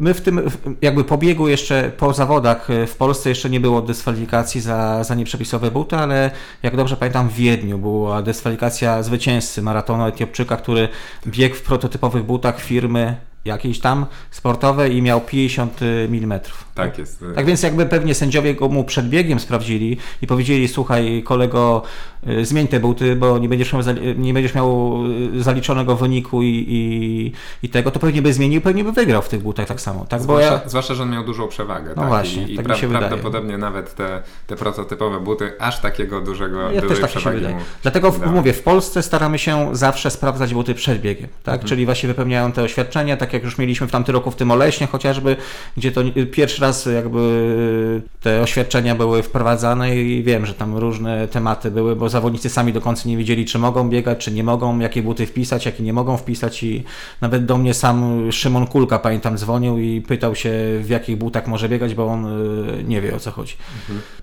My w tym jakby po biegu jeszcze po zawodach yy, w Polsce jeszcze nie było dyskwalifikacji za, za nieprzepisowe buty, ale jak dobrze pamiętam w Wiedniu była dyskwalifikacja zwycięzcy maratonu Etiopczyka, który biegł w prototypowych butach firmy jakiejś tam sportowej i miał 50 mm. Tak jest. Tak więc jakby pewnie sędziowie go mu przed biegiem sprawdzili i powiedzieli, słuchaj kolego, y, zmień te buty, bo nie będziesz miał, nie będziesz miał y, zaliczonego wyniku i, i, i tego, to pewnie by zmienił, pewnie by wygrał w tych butach tak samo. Tak, bo Zwłaszcza, ja, zwłaszcza, że on miał dużą przewagę. No tak? właśnie, I, i tak się wydaje. prawdopodobnie nawet te, te prototypowe buty aż takiego dużego ja dużej też tak przewagi mu Dlatego w, mówię, w Polsce staramy się zawsze sprawdzać buty przed biegiem, tak? Mhm. Czyli właśnie wypełniają te oświadczenia, tak jak już mieliśmy w tamtym roku w tym Oleśnie chociażby, gdzie to pierwszy raz jakby te oświadczenia były wprowadzane i wiem, że tam różne tematy były, bo zawodnicy sami do końca nie wiedzieli, czy mogą biegać, czy nie mogą, jakie buty wpisać, jakie nie mogą wpisać i nawet do mnie sam Szymon Kulka, pamiętam, dzwonił i pytał się, w jakich butach może biegać, bo on y, nie wie o co chodzi.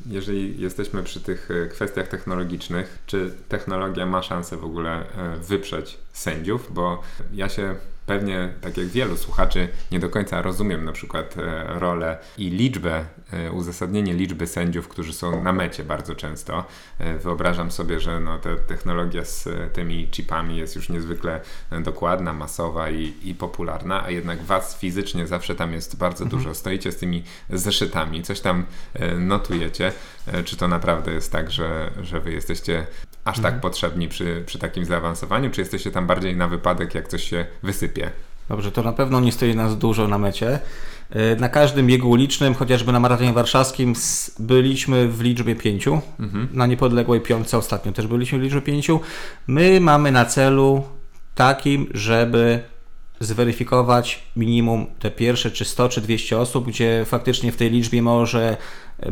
Jeżeli jesteśmy przy tych e, kwestiach technologicznych, czy technologia ma szansę w ogóle e, wyprzeć sędziów? Bo ja się pewnie, tak jak wielu słuchaczy, nie do końca rozumiem na przykład e, rolę i liczbę, e, uzasadnienie liczby sędziów, którzy są na mecie bardzo często. E, Wyobrażam sobie, że no, ta technologia z tymi chipami jest już niezwykle dokładna, masowa i, i popularna, a jednak was fizycznie zawsze tam jest bardzo dużo. Stoicie z tymi zeszytami, coś tam notujecie. Czy to naprawdę jest tak, że, że wy jesteście aż tak potrzebni przy, przy takim zaawansowaniu, czy jesteście tam bardziej na wypadek, jak coś się wysypie? Dobrze, to na pewno nie stoi nas dużo na mecie. E, Na każdym biegu ulicznym, chociażby na maratonie warszawskim, byliśmy w liczbie pięciu. Na niepodległej piątce ostatnio też byliśmy w liczbie pięciu. My mamy na celu takim, żeby zweryfikować minimum te pierwsze czy 100 czy 200 osób, gdzie faktycznie w tej liczbie może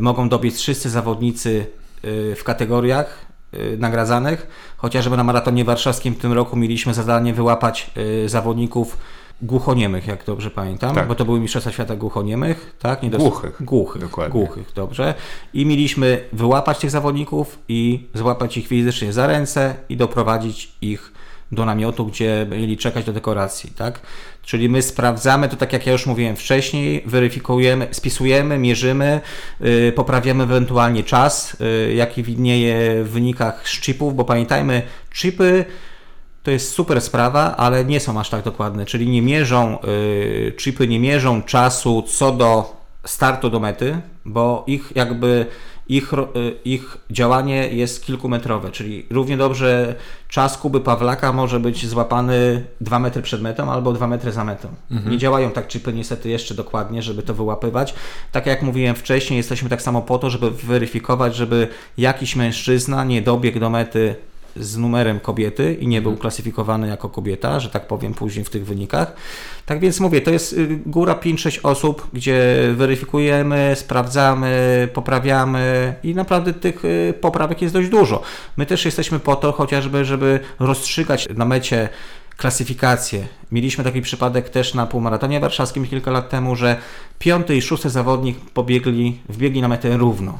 mogą dobiec wszyscy zawodnicy y, w kategoriach nagradzanych. Chociażby na maratonie warszawskim w tym roku mieliśmy zadanie wyłapać y, zawodników głuchoniemych, jak dobrze pamiętam, Tak. bo to były Mistrzostwa Świata głuchoniemych, tak? Nie dos- Głuchych. Głuchych, Dokładnie. głuchych, dobrze. I mieliśmy wyłapać tych zawodników i złapać ich fizycznie za ręce i doprowadzić ich do namiotu, gdzie mieli czekać do dekoracji, tak? Czyli my sprawdzamy to, tak jak ja już mówiłem wcześniej, weryfikujemy, spisujemy, mierzymy, yy, poprawiamy ewentualnie czas, yy, jaki widnieje w wynikach z chipów, bo pamiętajmy, chipy to jest super sprawa, ale nie są aż tak dokładne, czyli nie mierzą, yy, chipy nie mierzą czasu co do startu do mety, bo ich jakby ich, y, ich działanie jest kilkumetrowe, czyli równie dobrze czas Kuby Pawlaka może być złapany 2 metry przed metą albo 2 metry za metą. Nie działają tak chipy niestety jeszcze dokładnie, żeby to wyłapywać. Tak jak mówiłem wcześniej, jesteśmy tak samo po to, żeby weryfikować, żeby jakiś mężczyzna nie dobiegł do mety z numerem kobiety i nie był klasyfikowany jako kobieta, że tak powiem później w tych wynikach. Tak więc mówię, to jest y, góra 5-6 osób, gdzie weryfikujemy, sprawdzamy, poprawiamy i naprawdę tych y, poprawek jest dość dużo. My też jesteśmy po to chociażby, żeby rozstrzygać na mecie klasyfikację. Mieliśmy taki przypadek też na półmaratonie warszawskim kilka lat temu, że piąty i szósty zawodnik pobiegli, wbiegli na metę równo.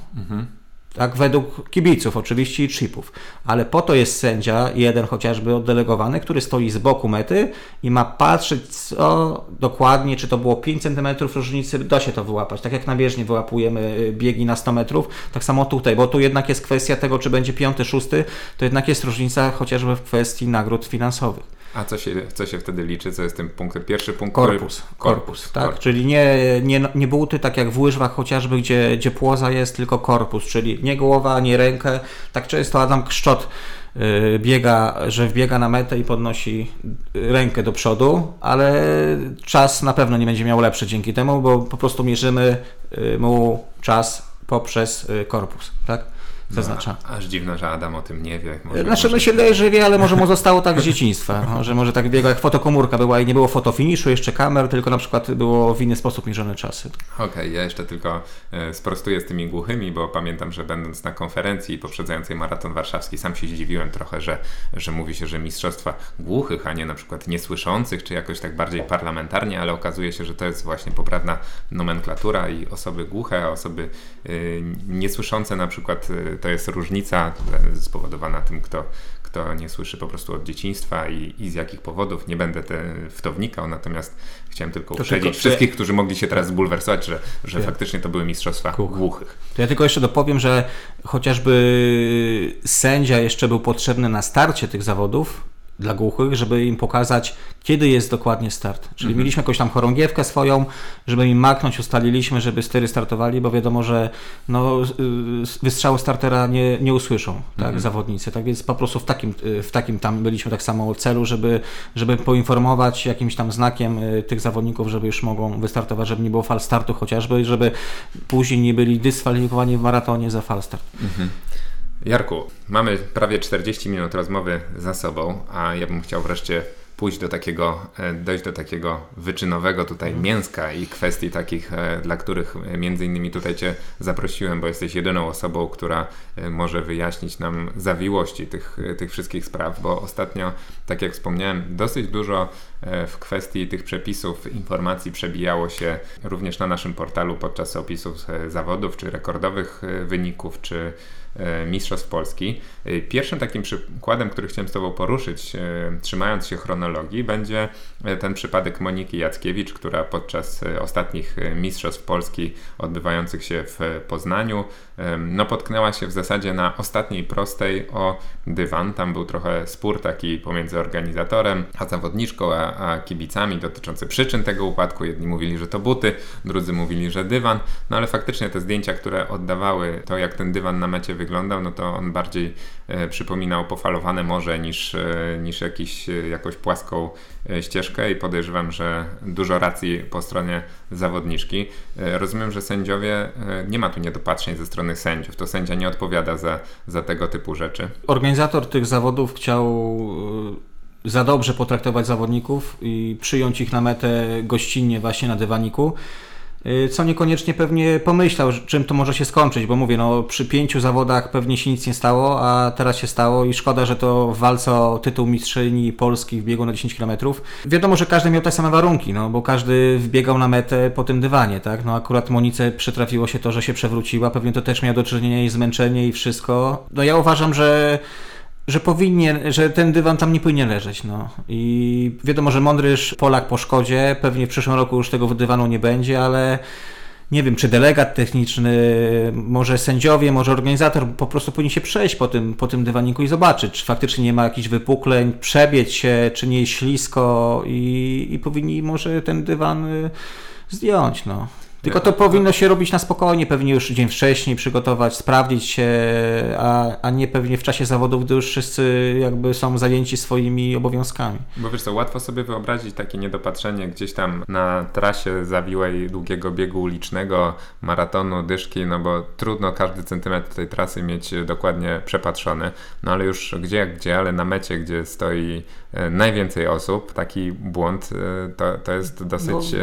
Tak, według kibiców oczywiście i chipów. Ale po to jest sędzia, jeden chociażby oddelegowany, który stoi z boku mety i ma patrzeć, co dokładnie, czy to było 5 cm różnicy, da się to wyłapać. Tak jak na bieżni wyłapujemy y, biegi na 100 metrów, tak samo tutaj, bo tu jednak jest kwestia tego, czy będzie piąty, szósty, to jednak jest różnica chociażby w kwestii nagród finansowych. A co się, co się wtedy liczy? Co jest tym punktem? Pierwszy punkt? Korpus, korpus, tak? Korpus. Czyli nie, nie, nie buty, tak jak w łyżwach chociażby, gdzie, gdzie płoza jest, tylko korpus, czyli nie głowa, nie rękę. Tak często Adam Kszczot y, biega, że wbiega na metę i podnosi rękę do przodu, ale czas na pewno nie będzie miał lepszy dzięki temu, bo po prostu mierzymy y, mu czas poprzez y, korpus, tak? Zaznacza. No, aż dziwne, że Adam o tym nie wie. Może, znaczy może... się wydaje, że wie, ale może mu zostało tak z dzieciństwa, no, że może tak biegał jak fotokomórka była i nie było fotofiniszu, jeszcze kamer, tylko na przykład było w inny sposób mierzone czasy. Okej, okay, ja jeszcze tylko e, sprostuję z tymi głuchymi, bo pamiętam, że będąc na konferencji poprzedzającej Maraton Warszawski, sam się zdziwiłem trochę, że, że mówi się, że mistrzostwa głuchych, a nie na przykład niesłyszących, czy jakoś tak bardziej parlamentarnie, ale okazuje się, że to jest właśnie poprawna nomenklatura i osoby głuche, osoby y, niesłyszące na przykład y, to jest różnica spowodowana tym, kto, kto nie słyszy po prostu od dzieciństwa i, i z jakich powodów. Nie będę te, w to wnikał, natomiast chciałem tylko uprzedzić tylko, wszystkich, ja... którzy mogli się teraz zbulwersować, że, że ja. faktycznie to były mistrzostwa Kuch. głuchych. To ja tylko jeszcze dopowiem, że chociażby sędzia jeszcze był potrzebny na starcie tych zawodów, dla głuchych, żeby im pokazać, kiedy jest dokładnie start. Czyli mhm. mieliśmy jakąś tam chorągiewkę swoją, żeby im maknąć, ustaliliśmy, żeby styry startowali, bo wiadomo, że no, wystrzału startera nie, nie usłyszą tak, mhm. zawodnicy. Tak więc po prostu w takim, w takim tam byliśmy tak samo celu, żeby, żeby poinformować jakimś tam znakiem y, tych zawodników, żeby już mogą wystartować, żeby nie było fal startu chociażby, żeby później nie byli dyskwalifikowani w maratonie za fal start. Mhm. Jarku, mamy prawie 40 minut rozmowy za sobą, a ja bym chciał wreszcie pójść do takiego, e, dojść do takiego wyczynowego tutaj mhm. mięska i kwestii takich, e, dla których e, między innymi tutaj Cię zaprosiłem, bo jesteś jedyną osobą, która może wyjaśnić nam zawiłości tych, tych wszystkich spraw, bo ostatnio, tak jak wspomniałem, dosyć dużo w kwestii tych przepisów informacji przebijało się również na naszym portalu podczas opisów zawodów, czy rekordowych wyników, czy E, Mistrzostw Polski. E, pierwszym takim przykładem, który chciałem z Tobą poruszyć, e, trzymając się chronologii, będzie ten przypadek Moniki Jackiewicz, która podczas ostatnich Mistrzostw Polski odbywających się w Poznaniu, no potknęła się w zasadzie na ostatniej prostej o dywan. Tam był trochę spór taki pomiędzy organizatorem a zawodniczką, a kibicami dotyczący przyczyn tego upadku. Jedni mówili, że to buty, drudzy mówili, że dywan. No ale faktycznie te zdjęcia, które oddawały to, jak ten dywan na mecie wyglądał, no to on bardziej e, przypominał pofalowane morze niż, e, niż jakiś, e, jakąś płaską e, ścieżkę i podejrzewam, że dużo racji po stronie zawodniczki. E, rozumiem, że sędziowie, e, nie ma tu niedopatrzeń ze strony sędziów, to sędzia nie odpowiada za, za tego typu rzeczy. Organizator tych zawodów chciał za dobrze potraktować zawodników i przyjąć ich na metę gościnnie właśnie na dywaniku. Y, co niekoniecznie pewnie pomyślał, czym to może się skończyć, bo mówię, no przy pięciu zawodach pewnie się nic nie stało, a teraz się stało i szkoda, że to w walce o tytuł mistrzyni Polski w biegu na 10 km. Wiadomo, że każdy miał te same warunki, no bo każdy wbiegał na metę po tym dywanie, tak? No akurat Monice przytrafiło się to, że się przewróciła, pewnie to też miał do czynienia i zmęczenie i wszystko. No ja uważam, że że powinien, że ten dywan tam nie powinien leżeć. No. I wiadomo, że mądryż Polak po szkodzie, pewnie w przyszłym roku już tego dywanu nie będzie, ale nie wiem, czy delegat techniczny, może sędziowie, może organizator po prostu powinien się przejść po tym, po tym dywaniku i zobaczyć, czy faktycznie nie ma jakichś wypukleń, przebiec się, czy nie jest ślisko i, i powinni może ten dywan y, zdjąć. No. Tylko to powinno się robić na spokojnie, pewnie już dzień wcześniej przygotować, sprawdzić się, a, a nie pewnie w czasie zawodów, gdy już wszyscy jakby są zajęci swoimi obowiązkami. Bo wiesz co, łatwo sobie wyobrazić takie niedopatrzenie gdzieś tam na trasie zawiłej długiego biegu ulicznego, maratonu, dyszki, no bo trudno każdy centymetr tej trasy mieć dokładnie przepatrzony, no ale już gdzie jak gdzie, ale na mecie, gdzie stoi e, najwięcej osób, taki błąd e, to, to jest dosyć,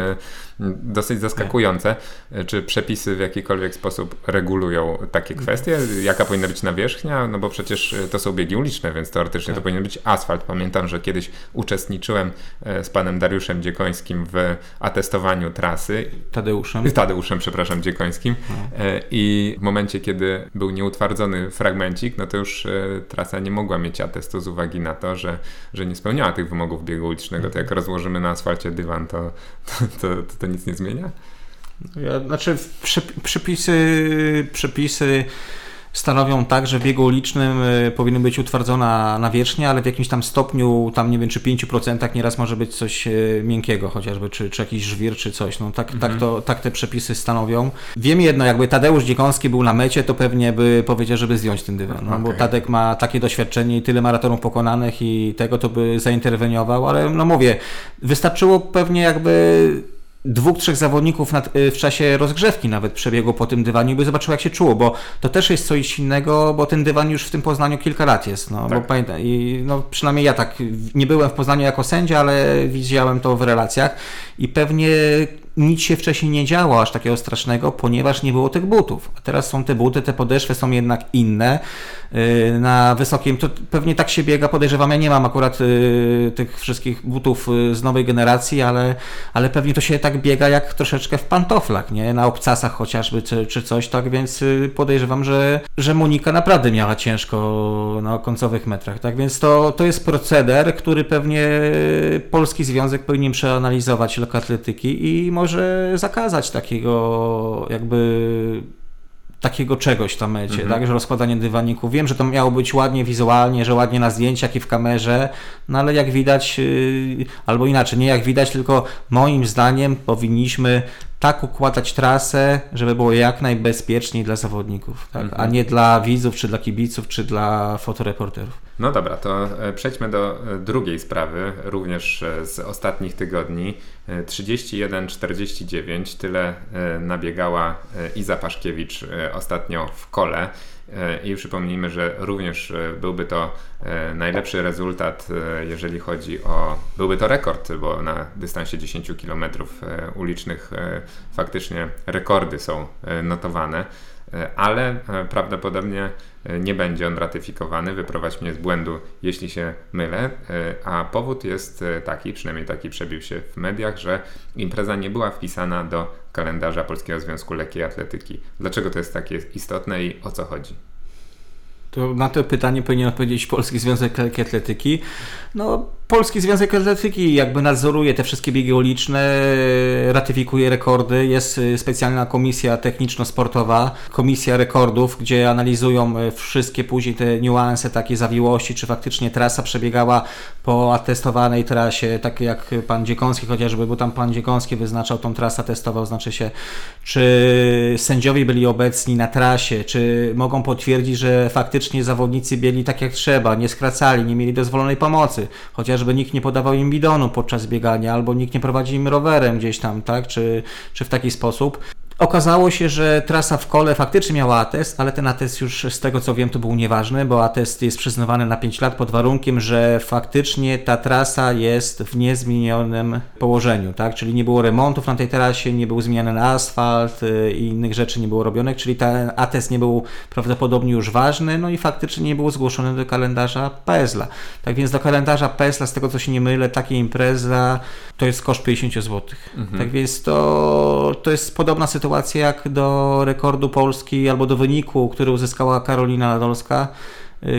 no. dosyć zaskakujące. E, czy przepisy w jakikolwiek sposób regulują takie kwestie? Jaka powinna być nawierzchnia? No bo przecież e, to są biegi uliczne, więc teoretycznie to tak. powinien być asfalt. Pamiętam, że kiedyś uczestniczyłem e, z panem Dariuszem Dziekońskim w atestowaniu trasy. Tadeuszem. Tadeuszem, przepraszam, Dziekońskim. No. I w momencie, kiedy był nieutwardzony fragmencik, no to już trasa nie mogła mieć atestu z uwagi na to, że, że nie spełniała tych wymogów biegu ulicznego. To jak rozłożymy na asfalcie dywan, to, to, to, to nic nie zmienia? Ja, znaczy przepisy, przepisy stanowią tak, że w biegu ulicznym y, powinna być utwardzona nawierzchnia, ale w jakimś tam stopniu, tam nie wiem, czy 5% nieraz może być coś y, miękkiego chociażby, czy, czy jakiś żwir, czy coś. No tak, tak, to, tak te przepisy stanowią. Wiem jedno, jakby Tadeusz Dziekoński był na mecie, to pewnie by powiedział, żeby zdjąć ten dywan, no, bo Okej. Tadek ma takie doświadczenie i tyle maratonów pokonanych i tego to by zainterweniował, ale no mówię, wystarczyło pewnie jakby dwóch, trzech zawodników nad, y, w czasie rozgrzewki nawet przebiegło po tym dywanie i by zobaczył jak się czuło, bo to też jest coś innego, bo ten dywan już w tym Poznaniu kilka lat jest, no, bo Tak. pamiętam, i no przynajmniej ja tak, nie byłem w Poznaniu jako sędzia, ale widziałem to w relacjach i pewnie nic się wcześniej nie działo aż takiego strasznego, ponieważ nie było tych butów. A teraz są te buty, te podeszwy są jednak inne. Yy, Na wysokim, to pewnie tak się biega, podejrzewam, ja nie mam akurat yy, tych wszystkich butów yy, z nowej generacji, ale, ale pewnie to się tak biega jak troszeczkę w pantoflach, nie? Na obcasach chociażby, czy, czy coś, tak więc podejrzewam, że, że Monika naprawdę miała ciężko na końcowych metrach, tak więc to, to jest proceder, który pewnie Polski Związek powinien przeanalizować lekkoatletyki i może zakazać takiego jakby takiego czegoś tam mecie, tak, że rozkładanie dywaników. Wiem, że to miało być ładnie wizualnie, że ładnie na zdjęciach i w kamerze, no ale jak widać, yy, albo inaczej, nie jak widać, tylko moim zdaniem powinniśmy tak układać trasę, żeby było jak najbezpieczniej dla zawodników, tak? a nie dla widzów, czy dla kibiców, czy dla fotoreporterów. No dobra, to e, przejdźmy do e, drugiej sprawy, również e, z ostatnich tygodni. E, 31-49, tyle nabiegała Iza Paszkiewicz ostatnio w kole. I przypomnijmy, że również byłby to najlepszy rezultat, jeżeli chodzi o. Byłby to rekord, bo na dystansie 10 km ulicznych faktycznie rekordy są notowane. Ale prawdopodobnie nie będzie on ratyfikowany. Wyprowadź mnie z błędu, jeśli się mylę. E, A powód jest e, taki, przynajmniej taki przebił się w mediach, że impreza nie była wpisana do kalendarza Polskiego Związku Lekkiej Atletyki. Dlaczego to jest takie istotne i o co chodzi? To na to pytanie powinien odpowiedzieć Polski Związek Lekkiej Atletyki. No, Polski Związek Atletyki jakby nadzoruje te wszystkie biegi uliczne, ratyfikuje rekordy. Jest y, specjalna komisja techniczno-sportowa, komisja rekordów, gdzie analizują y, wszystkie później te niuanse, takie zawiłości, czy faktycznie trasa przebiegała po atestowanej trasie, tak jak pan Dziekoński chociażby, bo tam pan Dziekoński wyznaczał tą trasę, testował, znaczy się, czy sędziowie byli obecni na trasie, czy mogą potwierdzić, że faktycznie zawodnicy biegli tak jak trzeba, nie skracali, nie mieli dozwolonej pomocy, chociażby nikt nie podawał im bidonu podczas biegania, albo nikt nie prowadzi im rowerem gdzieś tam, tak, czy, czy w taki sposób. Okazało się, że trasa w kole faktycznie miała atest, ale ten atest już z tego co wiem to był nieważny, bo atest jest przyznawany na 5 lat pod warunkiem, że faktycznie ta trasa jest w niezmienionym położeniu, tak? Czyli nie było remontów na tej trasie, nie był zmieniany asfalt y, i innych rzeczy nie było robionych, czyli ten atest nie był prawdopodobnie już ważny, no i faktycznie nie był zgłoszony do kalendarza PESLA. Tak więc do kalendarza PESLA, z tego co się nie mylę, taka impreza to jest koszt 50 zł. Tak więc to, to jest podobna sytuacja jak do rekordu Polski albo do wyniku, który uzyskała Karolina Nadolska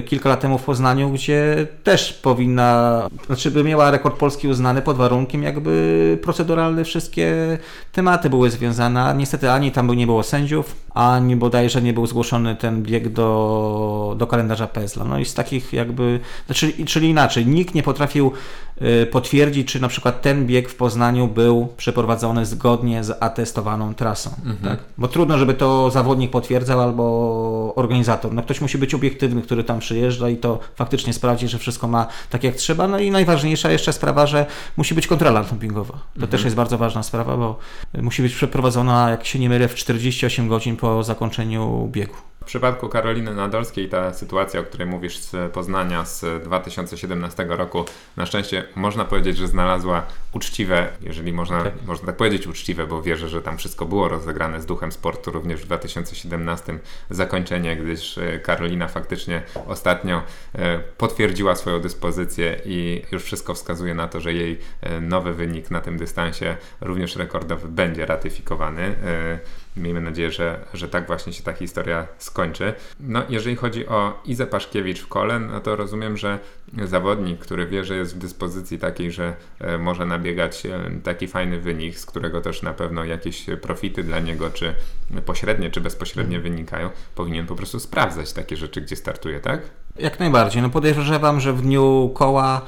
kilka lat temu w Poznaniu, gdzie też powinna, znaczy by miała rekord polski uznany pod warunkiem, jakby proceduralne wszystkie tematy były związane. Niestety ani tam nie było sędziów, ani bodajże nie był zgłoszony ten bieg do, do kalendarza PESLA. No i z takich jakby, znaczy, czyli inaczej, nikt nie potrafił y, potwierdzić, czy na przykład ten bieg w Poznaniu był przeprowadzony zgodnie z atestowaną trasą. Tak? Bo trudno, żeby to zawodnik potwierdzał albo organizator. No ktoś musi być obiektywny, który tam przyjeżdża i to faktycznie sprawdzi, że wszystko ma tak jak trzeba. No i najważniejsza jeszcze sprawa, że musi być kontrola dopingowa. To też jest bardzo ważna sprawa, bo musi być przeprowadzona, jak się nie mylę, w 48 godzin po zakończeniu biegu. W przypadku Karoliny Nadolskiej ta sytuacja, o której mówisz z Poznania z 2017 roku, na szczęście można powiedzieć, że znalazła uczciwe, jeżeli można, Tak. można tak powiedzieć uczciwe, bo wierzę, że tam wszystko było rozegrane z duchem sportu również w 2017 zakończenie, gdyż e, Karolina faktycznie ostatnio e, potwierdziła swoją dyspozycję i już wszystko wskazuje na to, że jej e, nowy wynik na tym dystansie, również rekordowy, będzie ratyfikowany. Miejmy nadzieję, że, że tak właśnie się ta historia skończy. No, jeżeli chodzi o Izę Paszkiewicz w kole, no to rozumiem, że zawodnik, który wie, że jest w dyspozycji takiej, że e, może nabiegać e, taki fajny wynik, z którego też na pewno jakieś profity dla niego, czy pośrednie, czy bezpośrednie wynikają, powinien po prostu sprawdzać takie rzeczy, gdzie startuje, tak? Jak najbardziej. No podejrzewam, że w dniu koła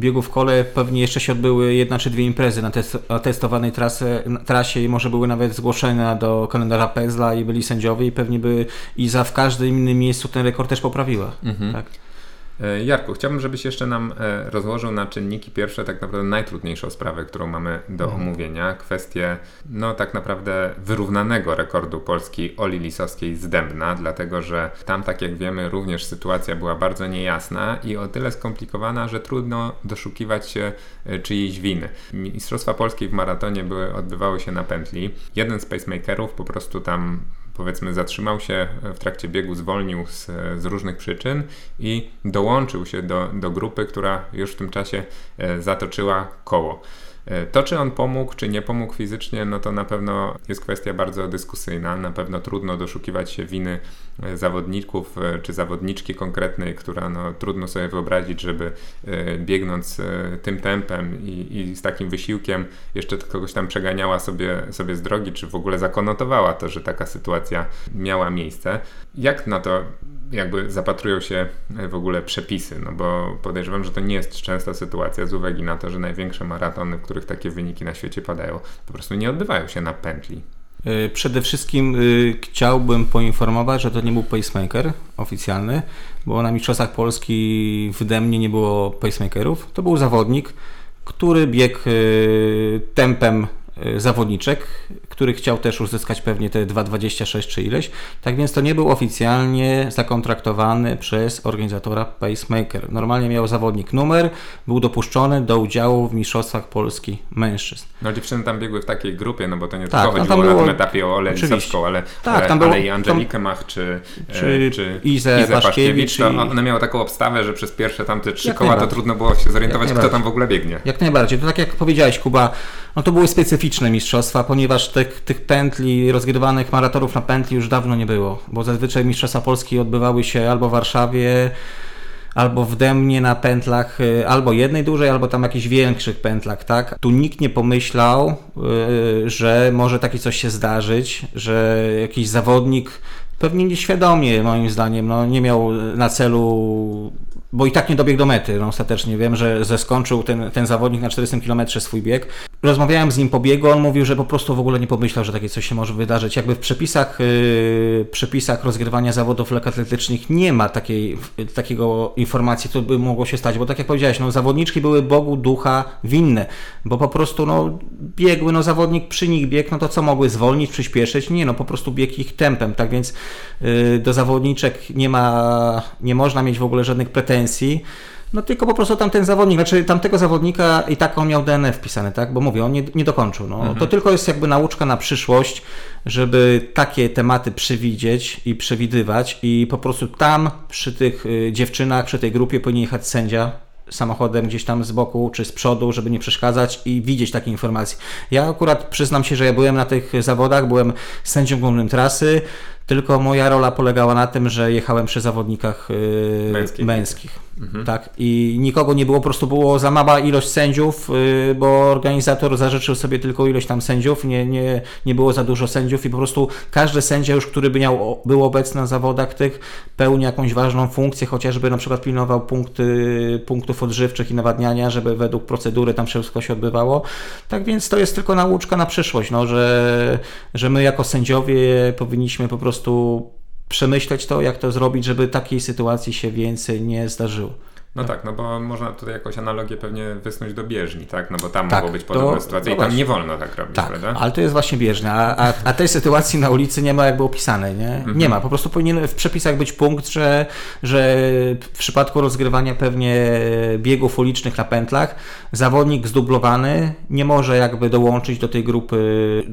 biegu w kole pewnie jeszcze się odbyły jedna czy dwie imprezy na, test, na testowanej trasy, na trasie i może były nawet zgłoszenia do kalendarza Pezla i byli sędziowie i pewnie by Iza w każdym innym miejscu ten rekord też poprawiła. Tak. E, Jarku, chciałbym, żebyś jeszcze nam e, rozłożył na czynniki pierwsze tak naprawdę najtrudniejszą sprawę, którą mamy do Mhm. omówienia. Kwestię, no tak naprawdę wyrównanego rekordu Polski Oli Lisowskiej z Dębna, dlatego że tam, tak jak wiemy, również sytuacja była bardzo niejasna i o tyle skomplikowana, że trudno doszukiwać się e, czyjejś winy. Mistrzostwa Polski w maratonie były, odbywały się na pętli. Jeden z pacemakerów po prostu tam powiedzmy zatrzymał się w trakcie biegu, zwolnił z, z różnych przyczyn i dołączył się do, do grupy, która już w tym czasie e, zatoczyła koło. E, To, czy on pomógł, czy nie pomógł fizycznie, no to na pewno jest kwestia bardzo dyskusyjna. Na pewno trudno doszukiwać się winy e, zawodników e, czy zawodniczki konkretnej, która no, trudno sobie wyobrazić, żeby biegnąc tym tempem i, i z takim wysiłkiem jeszcze kogoś tam przeganiała sobie, sobie z drogi, czy w ogóle zakonotowała to, że taka sytuacja miała miejsce. Jak na to jakby zapatrują się e, w ogóle przepisy, no bo podejrzewam, że to nie jest częsta sytuacja z uwagi na to, że największe maratony, w których takie wyniki na świecie padają, po prostu nie odbywają się na pętli. Y, Przede wszystkim y, chciałbym poinformować, że to nie był pacemaker oficjalny, bo na Mistrzostwach Polski w Demnie nie było pacemakerów. To był zawodnik, który biegł tempem zawodniczek, który chciał też uzyskać pewnie te 2,26 czy ileś. Tak więc to nie był oficjalnie zakontraktowany przez organizatora pacemaker. Normalnie miał zawodnik numer, był dopuszczony do udziału w Mistrzostwach Polski mężczyzn. No dziewczyny tam biegły w takiej grupie, no bo to nie Tak, tylko no chodziło tam na było- tym etapie o Olę oczywiście. Lisowską, ale, Tak, ale, tam było- ale i Angelikę Mach, czy, czy e, czy Izę Paszkiewicz to i- one miały taką obstawę, że przez pierwsze tamte trzy Jak koła to trudno było się zorientować, kto tam w ogóle biegnie. Jak najbardziej. To tak jak powiedziałeś, Kuba, no to były specyficzne mistrzostwa, ponieważ tych, tych pętli, rozgrywanych maratonów na pętli już dawno nie było, bo zazwyczaj Mistrzostwa Polski odbywały się albo w Warszawie, albo w Demnie na pętlach, y, albo jednej dużej, albo tam jakichś większych pętlach, tak? Tu nikt nie pomyślał, y, że może takie coś się zdarzyć, że jakiś zawodnik pewnie nieświadomie moim zdaniem, no nie miał na celu, bo i tak nie dobiegł do mety, no ostatecznie wiem, że, że skończył ten, ten zawodnik na 400 km swój bieg. Rozmawiałem z nim po biegu, on mówił, że po prostu w ogóle nie pomyślał, że takie coś się może wydarzyć. Jakby w przepisach, yy, przepisach rozgrywania zawodów lekkoatletycznych nie ma takiej, takiego informacji, co by mogło się stać, bo tak jak powiedziałeś, no zawodniczki były Bogu ducha winne, bo po prostu no biegły, no zawodnik przy nich biegł, no to co mogły zwolnić, przyspieszyć? Nie, no po prostu biegł ich tempem, tak więc yy, do zawodniczek nie ma, nie można mieć w ogóle żadnych pretensji. No tylko po prostu tamten zawodnik, znaczy tamtego zawodnika i tak on miał DNF wpisane, tak? Bo mówię, on nie, nie dokończył. No. To tylko jest jakby nauczka na przyszłość, żeby takie tematy przewidzieć i przewidywać i po prostu tam przy tych y, dziewczynach, przy tej grupie powinien jechać sędzia samochodem gdzieś tam z boku czy z przodu, żeby nie przeszkadzać i widzieć takie informacje. Ja akurat przyznam się, że ja byłem na tych zawodach, byłem sędzią głównym trasy, tylko moja rola polegała na tym, że jechałem przy zawodnikach yy, Męskich. męskich. Tak, i nikogo nie było, po prostu było za mała ilość sędziów, yy, bo organizator zażyczył sobie tylko ilość tam sędziów, nie, nie, nie było za dużo sędziów i po prostu każdy sędzia już, który by miał, był obecny na zawodach tych, pełni jakąś ważną funkcję, chociażby na przykład pilnował punkty, punktów odżywczych i nawadniania, żeby według procedury tam wszystko się odbywało. Tak więc to jest tylko nauczka na przyszłość, no, że, że my jako sędziowie powinniśmy po prostu przemyśleć to, jak to zrobić, żeby takiej sytuacji się więcej nie zdarzyło. No tak, no bo można tutaj jakąś analogię pewnie wysnuć do bieżni, tak? No bo tam Tak, mogą być to- sytuacje no i tam nie wolno tak robić, Tak, prawda? ale to jest właśnie bieżne, a, a, a tej sytuacji na ulicy nie ma jakby opisanej, nie? Mhm. Nie ma, po prostu powinien w przepisach być punkt, że, że w przypadku rozgrywania pewnie biegów ulicznych na pętlach zawodnik zdublowany nie może jakby dołączyć do tej grupy,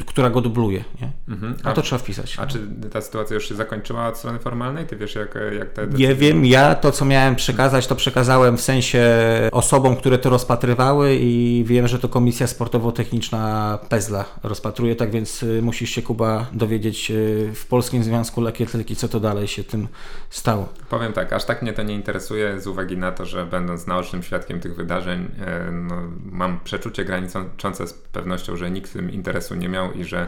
która go dubluje, nie? Mhm. A, a, to trzeba wpisać. A czy ta sytuacja już się zakończyła od strony formalnej? Ty wiesz, jak, jak te. Nie wiem, ja to, co miałem przekazać, to przekazałem w sensie osobom, które to rozpatrywały i wiem, że to Komisja Sportowo-Techniczna PEZLA rozpatruje, tak więc y, musisz się, Kuba, dowiedzieć y, w Polskim Związku Lekkietletyki, co to dalej się tym stało. Powiem tak, aż tak mnie to nie interesuje z uwagi na to, że będąc naocznym świadkiem tych wydarzeń, e, no, mam przeczucie graniczące z pewnością, że nikt tym interesu nie miał i że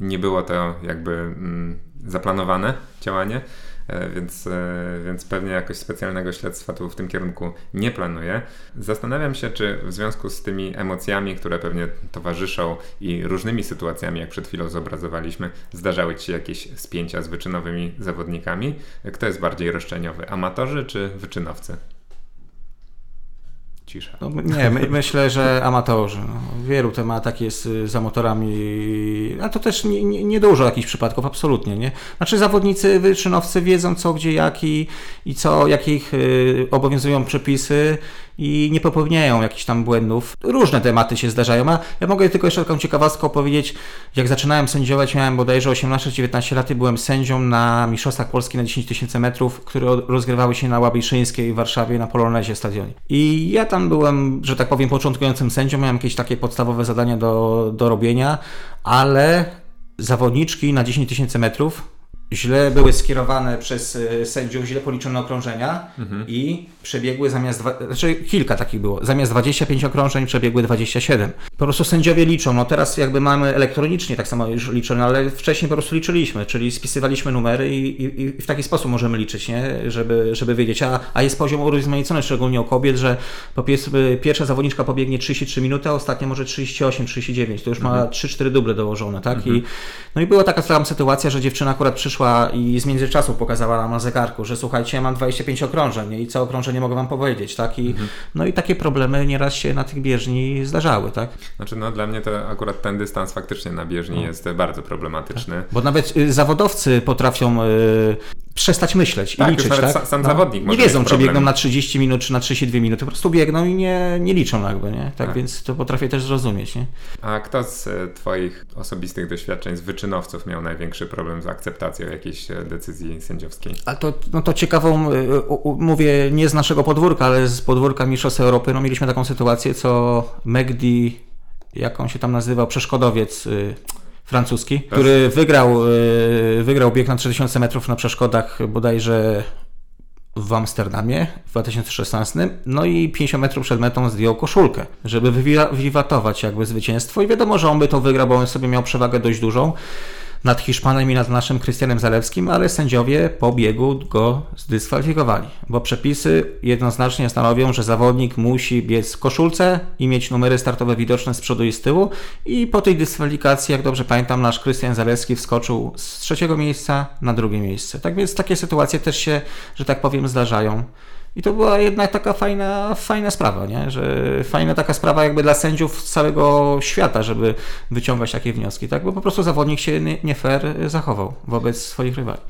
nie było to jakby mm, zaplanowane działanie. E, więc, e, więc pewnie jakoś specjalnego śledztwa tu w tym kierunku nie planuję. Zastanawiam się, czy w związku z tymi emocjami, które pewnie towarzyszą i różnymi sytuacjami, jak przed chwilą zobrazowaliśmy, zdarzały Ci się jakieś spięcia z wyczynowymi zawodnikami. Kto jest bardziej roszczeniowy, amatorzy czy wyczynowcy? Cisza. No, nie, my, myślę, że amatorzy. No, wielu tematach jest y, za motorami, a to też niedużo nie, nie dużo jakichś przypadków, absolutnie. Nie? Znaczy zawodnicy, wyczynowcy wiedzą co, gdzie, jak i, i co, jakich y, obowiązują przepisy i nie popełniają jakichś tam błędów. Różne tematy się zdarzają, a ja mogę tylko jeszcze taką ciekawostkę opowiedzieć. Jak zaczynałem sędziować, miałem bodajże 18-19 lat i byłem sędzią na Mistrzostwach Polski na 10 tysięcy metrów, które rozgrywały się na Łabiszyńskiej w Warszawie na Polonezie stadionie. I ja tam byłem, że tak powiem, początkującym sędzią, miałem jakieś takie podstawowe zadania do, do robienia, ale zawodniczki na 10 tysięcy metrów źle były skierowane przez e, sędziów, źle policzone okrążenia mhm. i przebiegły zamiast, znaczy kilka takich było, zamiast 25 okrążeń przebiegły 27. Po prostu sędziowie liczą, no teraz jakby mamy elektronicznie tak samo już liczone, ale wcześniej po prostu liczyliśmy, czyli spisywaliśmy numery i, i, i, w taki sposób możemy liczyć, nie? Żeby, żeby wiedzieć, a, a jest poziom urozmaicony, szczególnie u kobiet, że po pierwsza zawodniczka pobiegnie 33 minuty, a ostatnia może 38, 39, to już mhm. ma 3-4 duble dołożone, tak? Mhm. I, no i była taka tam sytuacja, że dziewczyna akurat przyszła i z międzyczasu pokazała nam na zegarku, że słuchajcie, ja mam 25 okrążeń i co okrążenie nie mogę wam powiedzieć, tak? I, mhm. No i takie problemy nieraz się na tych bieżni zdarzały, tak? Znaczy, no dla mnie to akurat ten dystans faktycznie na bieżni no. jest bardzo problematyczny. Tak. Bo nawet y, zawodowcy potrafią y, przestać myśleć i tak, liczyć. tak? sam no. zawodnik Nie wiedzą, czy biegną na 30 minut, czy na 32 minuty. Po prostu biegną i nie, nie liczą jakby, nie? Tak, tak, więc to potrafię też zrozumieć, nie? A kto z e, Twoich osobistych doświadczeń, z wyczynowców miał największy problem z akceptacją jakiejś e, decyzji sędziowskiej? A to, no to ciekawą, e, mówię nie z naszego podwórka, ale z podwórka Mistrzostw Europy, no mieliśmy taką sytuację, co Megdi, jak on się tam nazywał, przeszkodowiec francuski, który wygrał, e, wygrał bieg na 3000 metrów na przeszkodach bodajże w Amsterdamie w 2016, no i 50 metrów przed metą zdjął koszulkę, żeby wywiwatować jakby zwycięstwo. I wiadomo, że on by to wygrał, bo on sobie miał przewagę dość dużą nad Hiszpanem i nad naszym Krystianem Zalewskim, ale sędziowie po biegu go zdyskwalifikowali, bo przepisy jednoznacznie stanowią, że zawodnik musi biec w koszulce i mieć numery startowe widoczne z przodu i z tyłu i po tej dyskwalifikacji, jak dobrze pamiętam, nasz Krystian Zalewski wskoczył z trzeciego miejsca na drugie miejsce. Tak więc takie sytuacje też się, że tak powiem, zdarzają. I to była jednak taka fajna, fajna sprawa, nie? że fajna taka sprawa jakby dla sędziów z całego świata, żeby wyciągać takie wnioski, tak? bo po prostu zawodnik się nie fair zachował wobec swoich rywali.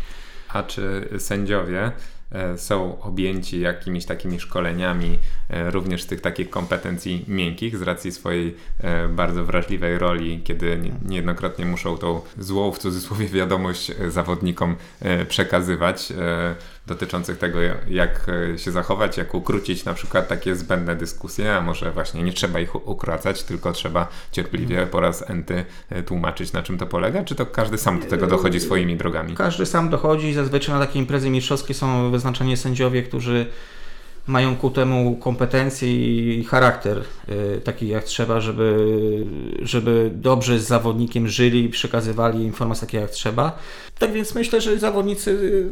A czy sędziowie e, są objęci jakimiś takimi szkoleniami e, również z tych takich kompetencji miękkich z racji swojej e, bardzo wrażliwej roli, kiedy niejednokrotnie muszą tą złą w cudzysłowie wiadomość zawodnikom przekazywać dotyczących tego, jak e, się zachować, jak ukrócić na przykład takie zbędne dyskusje, a może właśnie nie trzeba ich ukracać, tylko trzeba cierpliwie mhm. po raz enty e, tłumaczyć, na czym to polega, czy to każdy sam do tego dochodzi swoimi drogami? Każdy sam dochodzi, zazwyczaj na takie imprezy mistrzowskie są wyznaczani sędziowie, którzy mają ku temu kompetencje i charakter taki jak trzeba, żeby, żeby dobrze z zawodnikiem żyli i przekazywali informacje takie jak trzeba. Tak więc myślę, że zawodnicy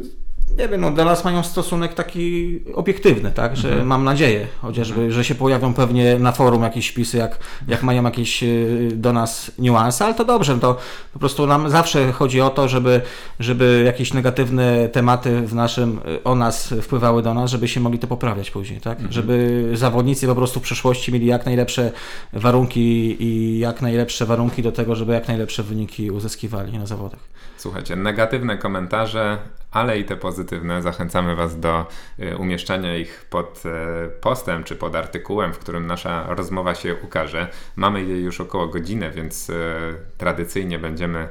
nie wiem, no dla nas mają stosunek taki obiektywny, tak, że mhm. mam nadzieję, chociażby, że się pojawią pewnie na forum jakieś wpisy, jak, jak mają jakieś y, do nas niuanse, ale to dobrze, no to po prostu nam zawsze chodzi o to, żeby, żeby jakieś negatywne tematy w naszym, y, o nas wpływały do nas, żeby się mogli to poprawiać później, tak, mhm. żeby zawodnicy po prostu w przyszłości mieli jak najlepsze warunki i jak najlepsze warunki do tego, żeby jak najlepsze wyniki uzyskiwali na zawodach. Słuchajcie, negatywne komentarze ale i te pozytywne. Zachęcamy Was do y, umieszczania ich pod e, postem czy pod artykułem, w którym nasza rozmowa się ukaże. Mamy jej już około godzinę, więc e, tradycyjnie będziemy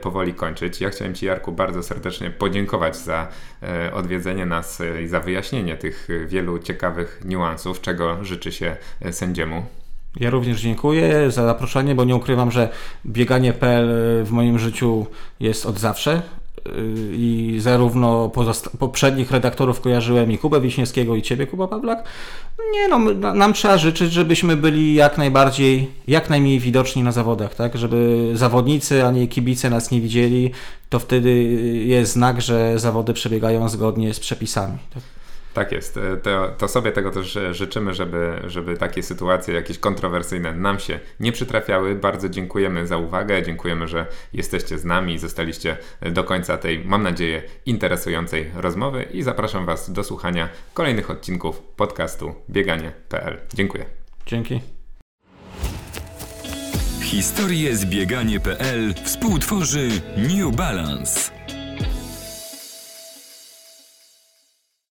powoli kończyć. Ja chciałem Ci, Jarku, bardzo serdecznie podziękować za odwiedzenie nas i za wyjaśnienie tych wielu ciekawych niuansów, czego życzy się sędziemu. Ja również dziękuję za zaproszenie, bo nie ukrywam, że bieganie.pl w moim życiu jest od zawsze i zarówno poprzednich redaktorów kojarzyłem i Kubę Wiśniewskiego i Ciebie, Kuba Pawlak. Nie no, nam trzeba życzyć, żebyśmy byli jak najbardziej, jak najmniej widoczni na zawodach, tak? Żeby zawodnicy, a nie kibice nas nie widzieli, to wtedy jest znak, że zawody przebiegają zgodnie z przepisami. Tak? Tak jest. E, to, to, sobie tego też e, życzymy, żeby, żeby takie sytuacje jakieś kontrowersyjne nam się nie przytrafiały. Bardzo dziękujemy za uwagę. Dziękujemy, że jesteście z nami i zostaliście do końca tej, mam nadzieję, interesującej rozmowy i zapraszam Was do słuchania kolejnych odcinków podcastu bieganie.pl. Dziękuję. Dzięki. Historię z bieganie.pl współtworzy New Balance.